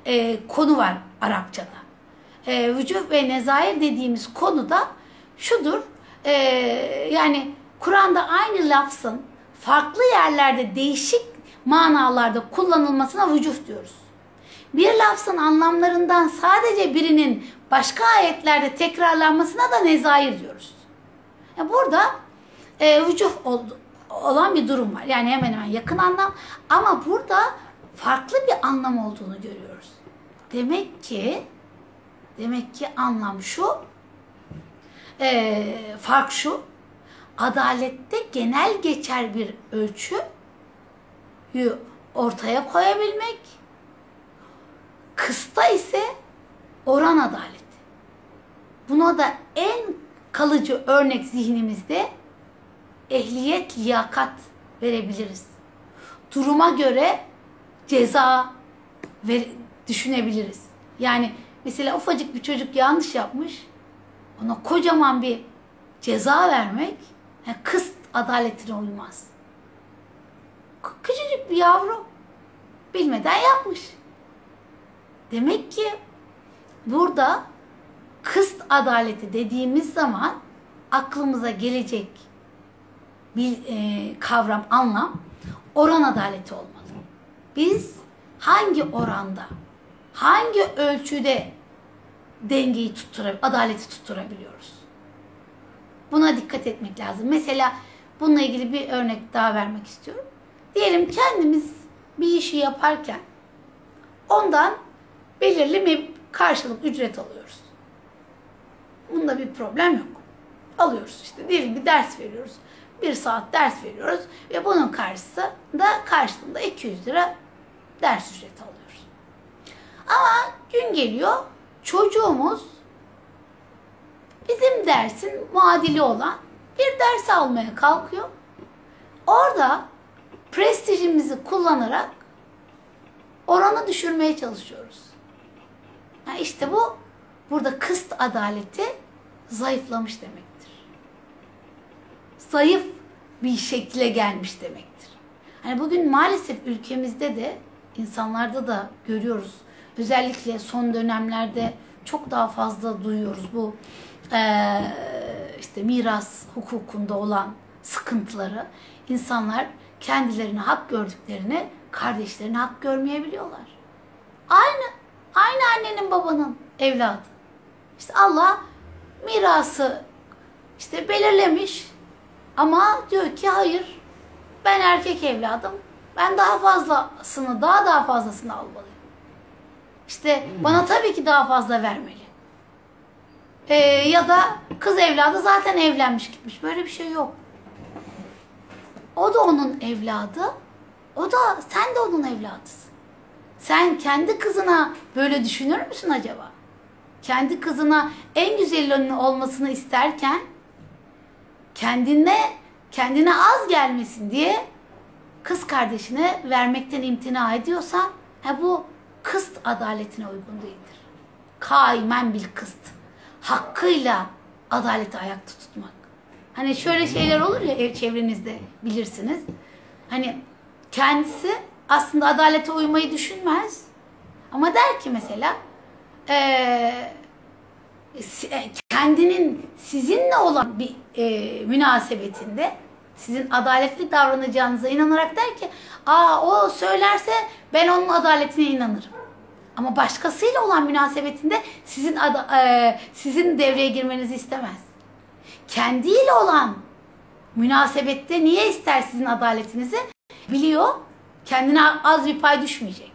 e, konu var Arapçada. E, ve nezair dediğimiz konuda şudur, e, yani Kur'an'da aynı lafzın farklı yerlerde değişik manalarda kullanılmasına vücuh diyoruz. Bir lafzın anlamlarından sadece birinin başka ayetlerde tekrarlanmasına da nezair diyoruz. Yani burada e, vücuh olan bir durum var. Yani hemen hemen yakın anlam ama burada farklı bir anlam olduğunu görüyoruz. Demek ki demek ki anlam şu e, fark şu adalette genel geçer bir ölçüyü ortaya koyabilmek kısta ise oran adaleti. Buna da en kalıcı örnek zihnimizde ehliyet, liyakat verebiliriz. Duruma göre ceza ver, düşünebiliriz. Yani mesela ufacık bir çocuk yanlış yapmış, ona kocaman bir ceza vermek yani kıst adaletine uymaz. Küçücük bir yavru bilmeden yapmış. Demek ki burada kıst adaleti dediğimiz zaman aklımıza gelecek bir e, kavram, anlam oran adaleti olmalı. Biz hangi oranda, hangi ölçüde dengeyi tutturabiliyoruz, adaleti tutturabiliyoruz? Buna dikkat etmek lazım. Mesela bununla ilgili bir örnek daha vermek istiyorum. Diyelim kendimiz bir işi yaparken ondan belirli bir karşılık ücret alıyoruz. Bunda bir problem yok. Alıyoruz işte. Diyelim ki ders veriyoruz. Bir saat ders veriyoruz ve bunun karşısında karşılığında 200 lira ders ücreti alıyoruz. Ama gün geliyor çocuğumuz bizim dersin muadili olan bir ders almaya kalkıyor. Orada prestijimizi kullanarak oranı düşürmeye çalışıyoruz. Ha işte bu burada kıst adaleti zayıflamış demektir. Zayıf bir şekilde gelmiş demektir. Hani bugün maalesef ülkemizde de insanlarda da görüyoruz. Özellikle son dönemlerde çok daha fazla duyuyoruz bu işte miras hukukunda olan sıkıntıları. İnsanlar kendilerine hak gördüklerini kardeşlerine hak görmeyebiliyorlar. Aynı aynı annenin babanın evladı. İşte Allah mirası işte belirlemiş ama diyor ki hayır ben erkek evladım. Ben daha fazlasını daha daha fazlasını almalıyım. İşte bana tabii ki daha fazla vermeli. Ee, ya da kız evladı zaten evlenmiş gitmiş. Böyle bir şey yok. O da onun evladı. O da sen de onun evladısın. Sen kendi kızına böyle düşünür müsün acaba? Kendi kızına en güzelinin olmasını isterken kendine kendine az gelmesin diye kız kardeşine vermekten imtina ediyorsan ha bu kıst adaletine uygun değildir. Kaimen bil kıst. Hakkıyla adaleti ayakta tutmak. Hani şöyle şeyler olur ya ev çevrenizde bilirsiniz. Hani kendisi aslında adalete uymayı düşünmez. Ama der ki mesela eee si- e, kendinin sizinle olan bir e, münasebetinde sizin adaletli davranacağınıza inanarak der ki aa o söylerse ben onun adaletine inanırım. Ama başkasıyla olan münasebetinde sizin ada- e, sizin devreye girmenizi istemez. Kendiyle olan münasebette niye ister sizin adaletinizi? Biliyor kendine az bir pay düşmeyecek.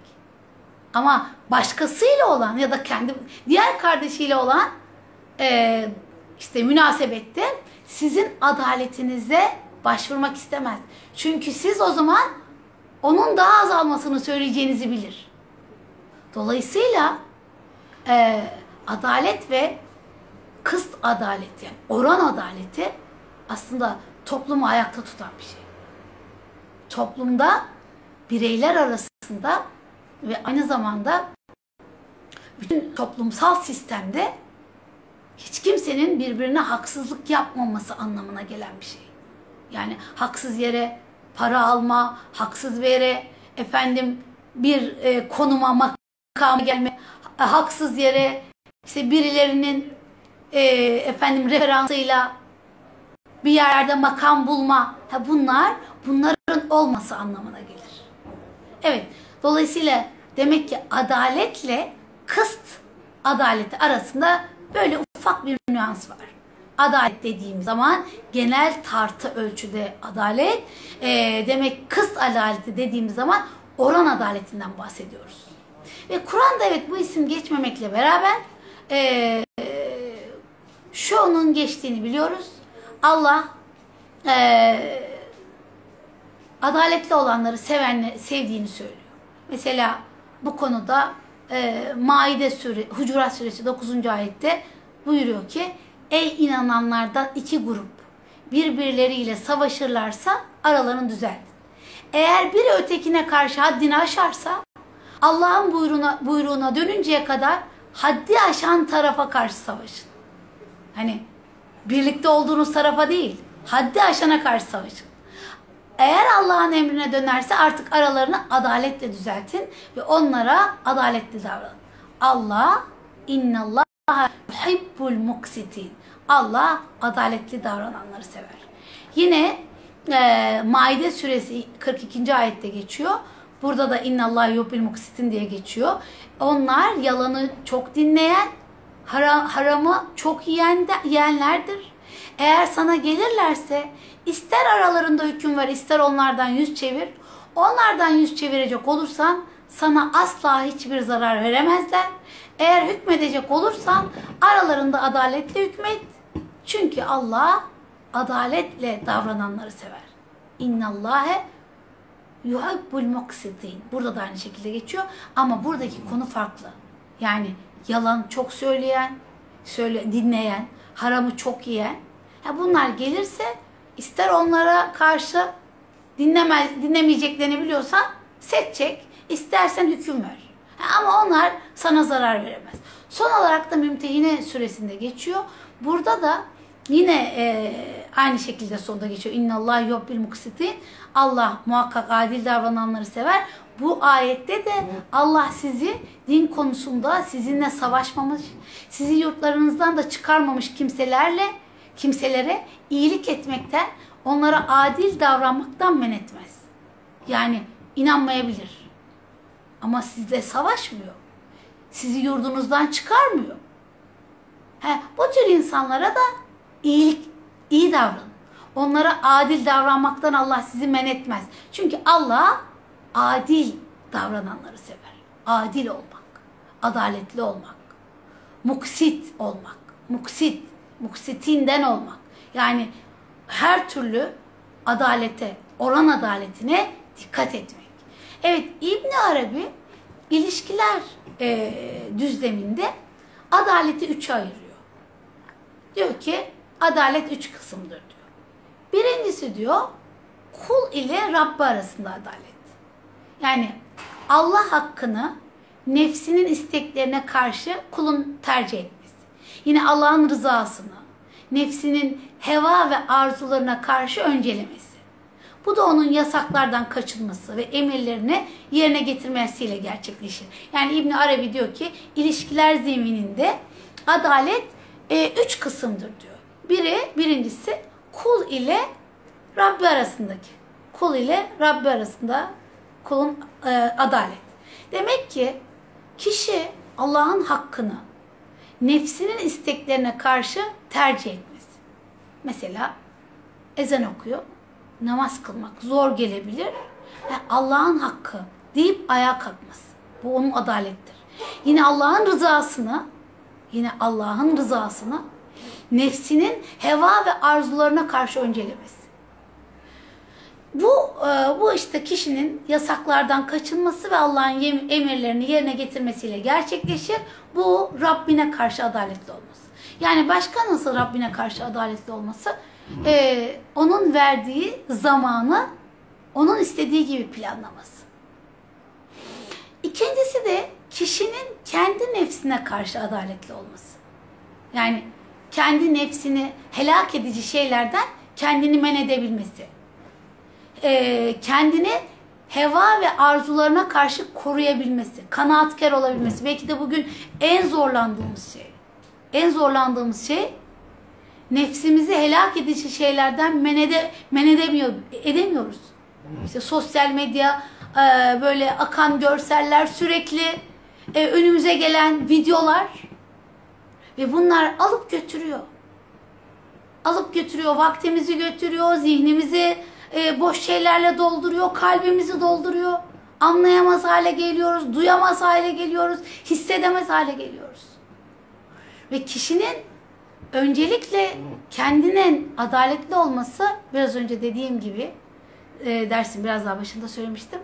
Ama başkasıyla olan ya da kendi diğer kardeşiyle olan e, işte münasebette sizin adaletinize başvurmak istemez. Çünkü siz o zaman onun daha az almasını söyleyeceğinizi bilir. Dolayısıyla e, adalet ve kıst adaleti, yani oran adaleti aslında toplumu ayakta tutan bir şey. Toplumda bireyler arasında ve aynı zamanda bütün toplumsal sistemde hiç kimsenin birbirine haksızlık yapmaması anlamına gelen bir şey. Yani haksız yere para alma, haksız yere efendim bir e, konuma makama gelme, ha- haksız yere işte birilerinin e, efendim referansıyla bir yerde makam bulma. Ha bunlar bunların olması anlamına gelir. Evet. Dolayısıyla demek ki adaletle kıst adaleti arasında böyle ufak bir nüans var. Adalet dediğim zaman genel tartı ölçüde adalet, e, demek kıst adaleti dediğimiz zaman oran adaletinden bahsediyoruz. Ve Kur'an'da evet bu isim geçmemekle beraber e, şu onun geçtiğini biliyoruz. Allah e, adaletli olanları sevenle, sevdiğini söylüyor. Mesela bu konuda e, Maide Sure, Hucurat Suresi 9. ayette buyuruyor ki Ey inananlardan iki grup birbirleriyle savaşırlarsa aralarını düzeltin. Eğer biri ötekine karşı haddini aşarsa Allah'ın buyruğuna, buyruğuna dönünceye kadar haddi aşan tarafa karşı savaşın. Hani birlikte olduğunuz tarafa değil, haddi aşana karşı savaşın. Eğer Allah'ın emrine dönerse artık aralarını adaletle düzeltin ve onlara adaletli davranın. Allah innallaha yuhibbul muksitin. Allah adaletli davrananları sever. Yine e, Maide suresi 42. ayette geçiyor. Burada da innallah yuhibbul muksitin diye geçiyor. Onlar yalanı çok dinleyen, hara- haramı çok yiyen de, yiyenlerdir. Eğer sana gelirlerse ister aralarında hüküm ver ister onlardan yüz çevir. Onlardan yüz çevirecek olursan sana asla hiçbir zarar veremezler. Eğer hükmedecek olursan aralarında adaletle hükmet. Çünkü Allah adaletle davrananları sever. İnnallâhe yuhibbul muksitin. Burada da aynı şekilde geçiyor ama buradaki konu farklı. Yani yalan çok söyleyen, söyle dinleyen, haramı çok yiyen Ha bunlar gelirse ister onlara karşı dinlemez, dinlemeyeceklerini biliyorsan set çek, istersen hüküm ver. Ama onlar sana zarar veremez. Son olarak da mümtehine süresinde geçiyor. Burada da yine e, aynı şekilde sonda geçiyor. İnna Allah yuhibbil muksitin. Allah muhakkak adil davrananları sever. Bu ayette de Allah sizi din konusunda sizinle savaşmamış, sizi yurtlarınızdan da çıkarmamış kimselerle kimselere iyilik etmekten, onlara adil davranmaktan men etmez. Yani inanmayabilir. Ama sizle savaşmıyor. Sizi yurdunuzdan çıkarmıyor. He, bu tür insanlara da iyilik, iyi davranın. Onlara adil davranmaktan Allah sizi men etmez. Çünkü Allah adil davrananları sever. Adil olmak, adaletli olmak, muksit olmak, muksit, muksitinden olmak. Yani her türlü adalete, oran adaletine dikkat etmek. Evet İbn Arabi ilişkiler e, düzleminde adaleti üçe ayırıyor. Diyor ki adalet üç kısımdır diyor. Birincisi diyor kul ile Rabbi arasında adalet. Yani Allah hakkını nefsinin isteklerine karşı kulun tercih etmesi. Yine Allah'ın rızasını nefsinin heva ve arzularına karşı öncelemesi. Bu da onun yasaklardan kaçınması ve emirlerini yerine getirmesiyle gerçekleşir. Yani İbn Arabi diyor ki ilişkiler zemininde adalet e, üç kısımdır diyor. Biri, birincisi kul ile Rabbi arasındaki. Kul ile Rabbi arasında kulun e, adalet. Demek ki kişi Allah'ın hakkını nefsinin isteklerine karşı tercih etmesi. Mesela ezan okuyor, namaz kılmak zor gelebilir. Allah'ın hakkı deyip ayağa kalkması. Bu onun adalettir. Yine Allah'ın rızasını, yine Allah'ın rızasını nefsinin heva ve arzularına karşı öncelemesi. Bu e, bu işte kişinin yasaklardan kaçınması ve Allah'ın emirlerini yerine getirmesiyle gerçekleşir. Bu Rabbine karşı adaletli olması. Yani başka nasıl Rabbine karşı adaletli olması? Ee, onun verdiği zamanı onun istediği gibi planlaması. İkincisi de kişinin kendi nefsine karşı adaletli olması. Yani kendi nefsini helak edici şeylerden kendini men edebilmesi. Ee, kendini heva ve arzularına karşı koruyabilmesi, kanaatkar olabilmesi. Belki de bugün en zorlandığımız şey. En zorlandığımız şey nefsimizi helak edici şeylerden men, ede, men edemiyor, edemiyoruz. İşte sosyal medya, e, böyle akan görseller, sürekli e, önümüze gelen videolar ve bunlar alıp götürüyor. Alıp götürüyor, vaktimizi götürüyor, zihnimizi e, boş şeylerle dolduruyor, kalbimizi dolduruyor. Anlayamaz hale geliyoruz, duyamaz hale geliyoruz, hissedemez hale geliyoruz. Ve kişinin öncelikle kendinin adaletli olması biraz önce dediğim gibi e, dersin biraz daha başında söylemiştim.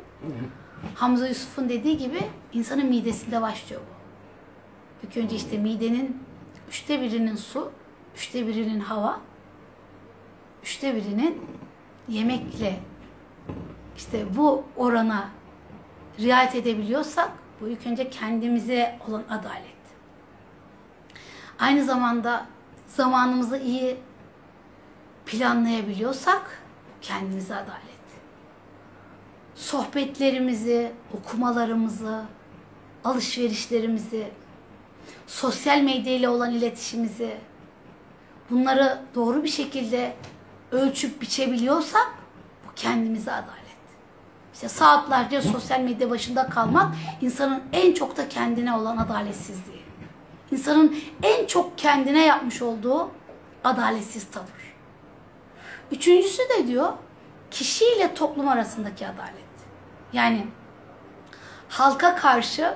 Hamza Yusuf'un dediği gibi insanın midesinde başlıyor bu. İlk önce işte midenin üçte birinin su, üçte birinin hava, üçte birinin yemekle işte bu orana riayet edebiliyorsak bu ilk önce kendimize olan adalet. Aynı zamanda zamanımızı iyi planlayabiliyorsak kendimize adalet. Sohbetlerimizi, okumalarımızı, alışverişlerimizi, sosyal medya ile olan iletişimimizi bunları doğru bir şekilde ölçüp biçebiliyorsak bu kendimize adalet. İşte saatlerce sosyal medya başında kalmak insanın en çok da kendine olan adaletsizliği. İnsanın en çok kendine yapmış olduğu adaletsiz tavır. Üçüncüsü de diyor kişiyle toplum arasındaki adalet. Yani halka karşı,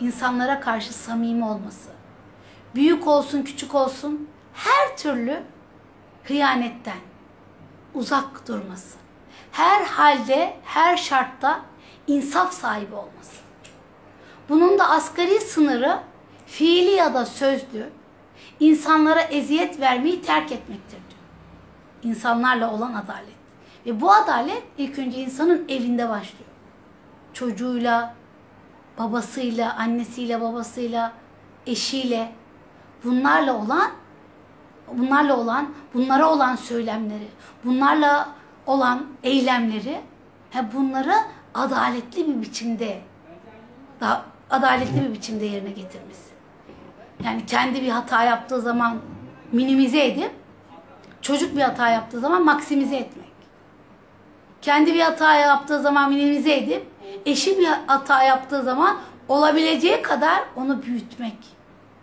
insanlara karşı samimi olması. Büyük olsun, küçük olsun her türlü hıyanetten uzak durması. Her halde, her şartta insaf sahibi olması. Bunun da asgari sınırı fiili ya da sözlü insanlara eziyet vermeyi terk etmektir diyor. insanlarla olan adalet. Ve bu adalet ilk önce insanın evinde başlıyor. Çocuğuyla, babasıyla, annesiyle, babasıyla, eşiyle bunlarla olan bunlarla olan, bunlara olan söylemleri, bunlarla olan eylemleri he bunları adaletli bir biçimde daha adaletli bir biçimde yerine getirmesi. Yani kendi bir hata yaptığı zaman minimize edip çocuk bir hata yaptığı zaman maksimize etmek. Kendi bir hata yaptığı zaman minimize edip eşi bir hata yaptığı zaman olabileceği kadar onu büyütmek.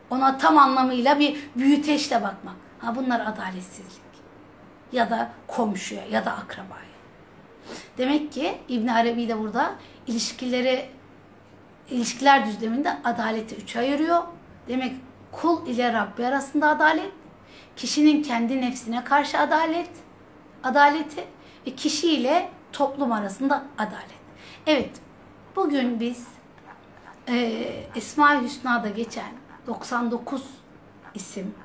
Ona tam anlamıyla bir büyüteçle bakmak. Ha bunlar adaletsizlik. Ya da komşuya ya da akrabaya. Demek ki İbn Arabi de burada ilişkileri ilişkiler düzleminde adaleti üçe ayırıyor. Demek kul ile Rabbi arasında adalet, kişinin kendi nefsine karşı adalet, adaleti ve kişi ile toplum arasında adalet. Evet, bugün biz e, Esma-i Hüsna'da geçen 99 isim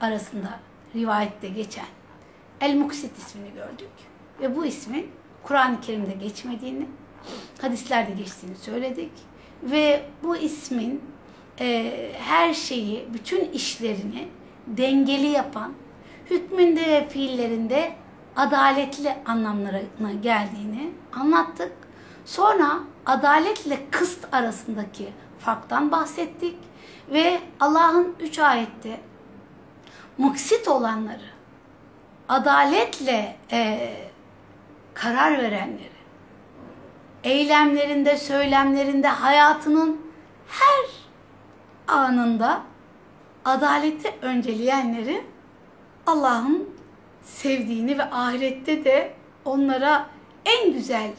arasında rivayette geçen El Muksit ismini gördük. Ve bu ismin Kur'an-ı Kerim'de geçmediğini, hadislerde geçtiğini söyledik. Ve bu ismin e, her şeyi, bütün işlerini dengeli yapan, hükmünde ve fiillerinde adaletli anlamlarına geldiğini anlattık. Sonra adaletle kıst arasındaki farktan bahsettik ve Allah'ın üç ayette muksit olanları, adaletle e, karar verenleri, eylemlerinde, söylemlerinde, hayatının her anında adaleti önceleyenleri Allah'ın sevdiğini ve ahirette de onlara en güzel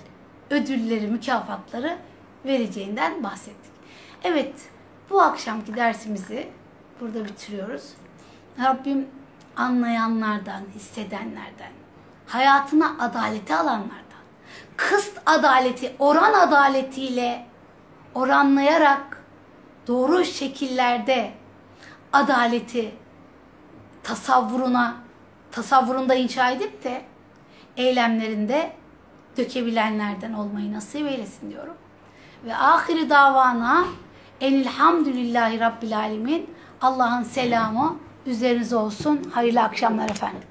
ödülleri, mükafatları vereceğinden bahsettik. Evet, bu akşamki dersimizi burada bitiriyoruz. Rabbim anlayanlardan, hissedenlerden, hayatına adaleti alanlardan, kıst adaleti, oran adaletiyle oranlayarak doğru şekillerde adaleti tasavvuruna tasavvurunda inşa edip de eylemlerinde dökebilenlerden olmayı nasip eylesin diyorum. Ve ahiri davana enilhamdülillahi rabbil alemin Allah'ın selamı üzerinize olsun. Hayırlı akşamlar efendim.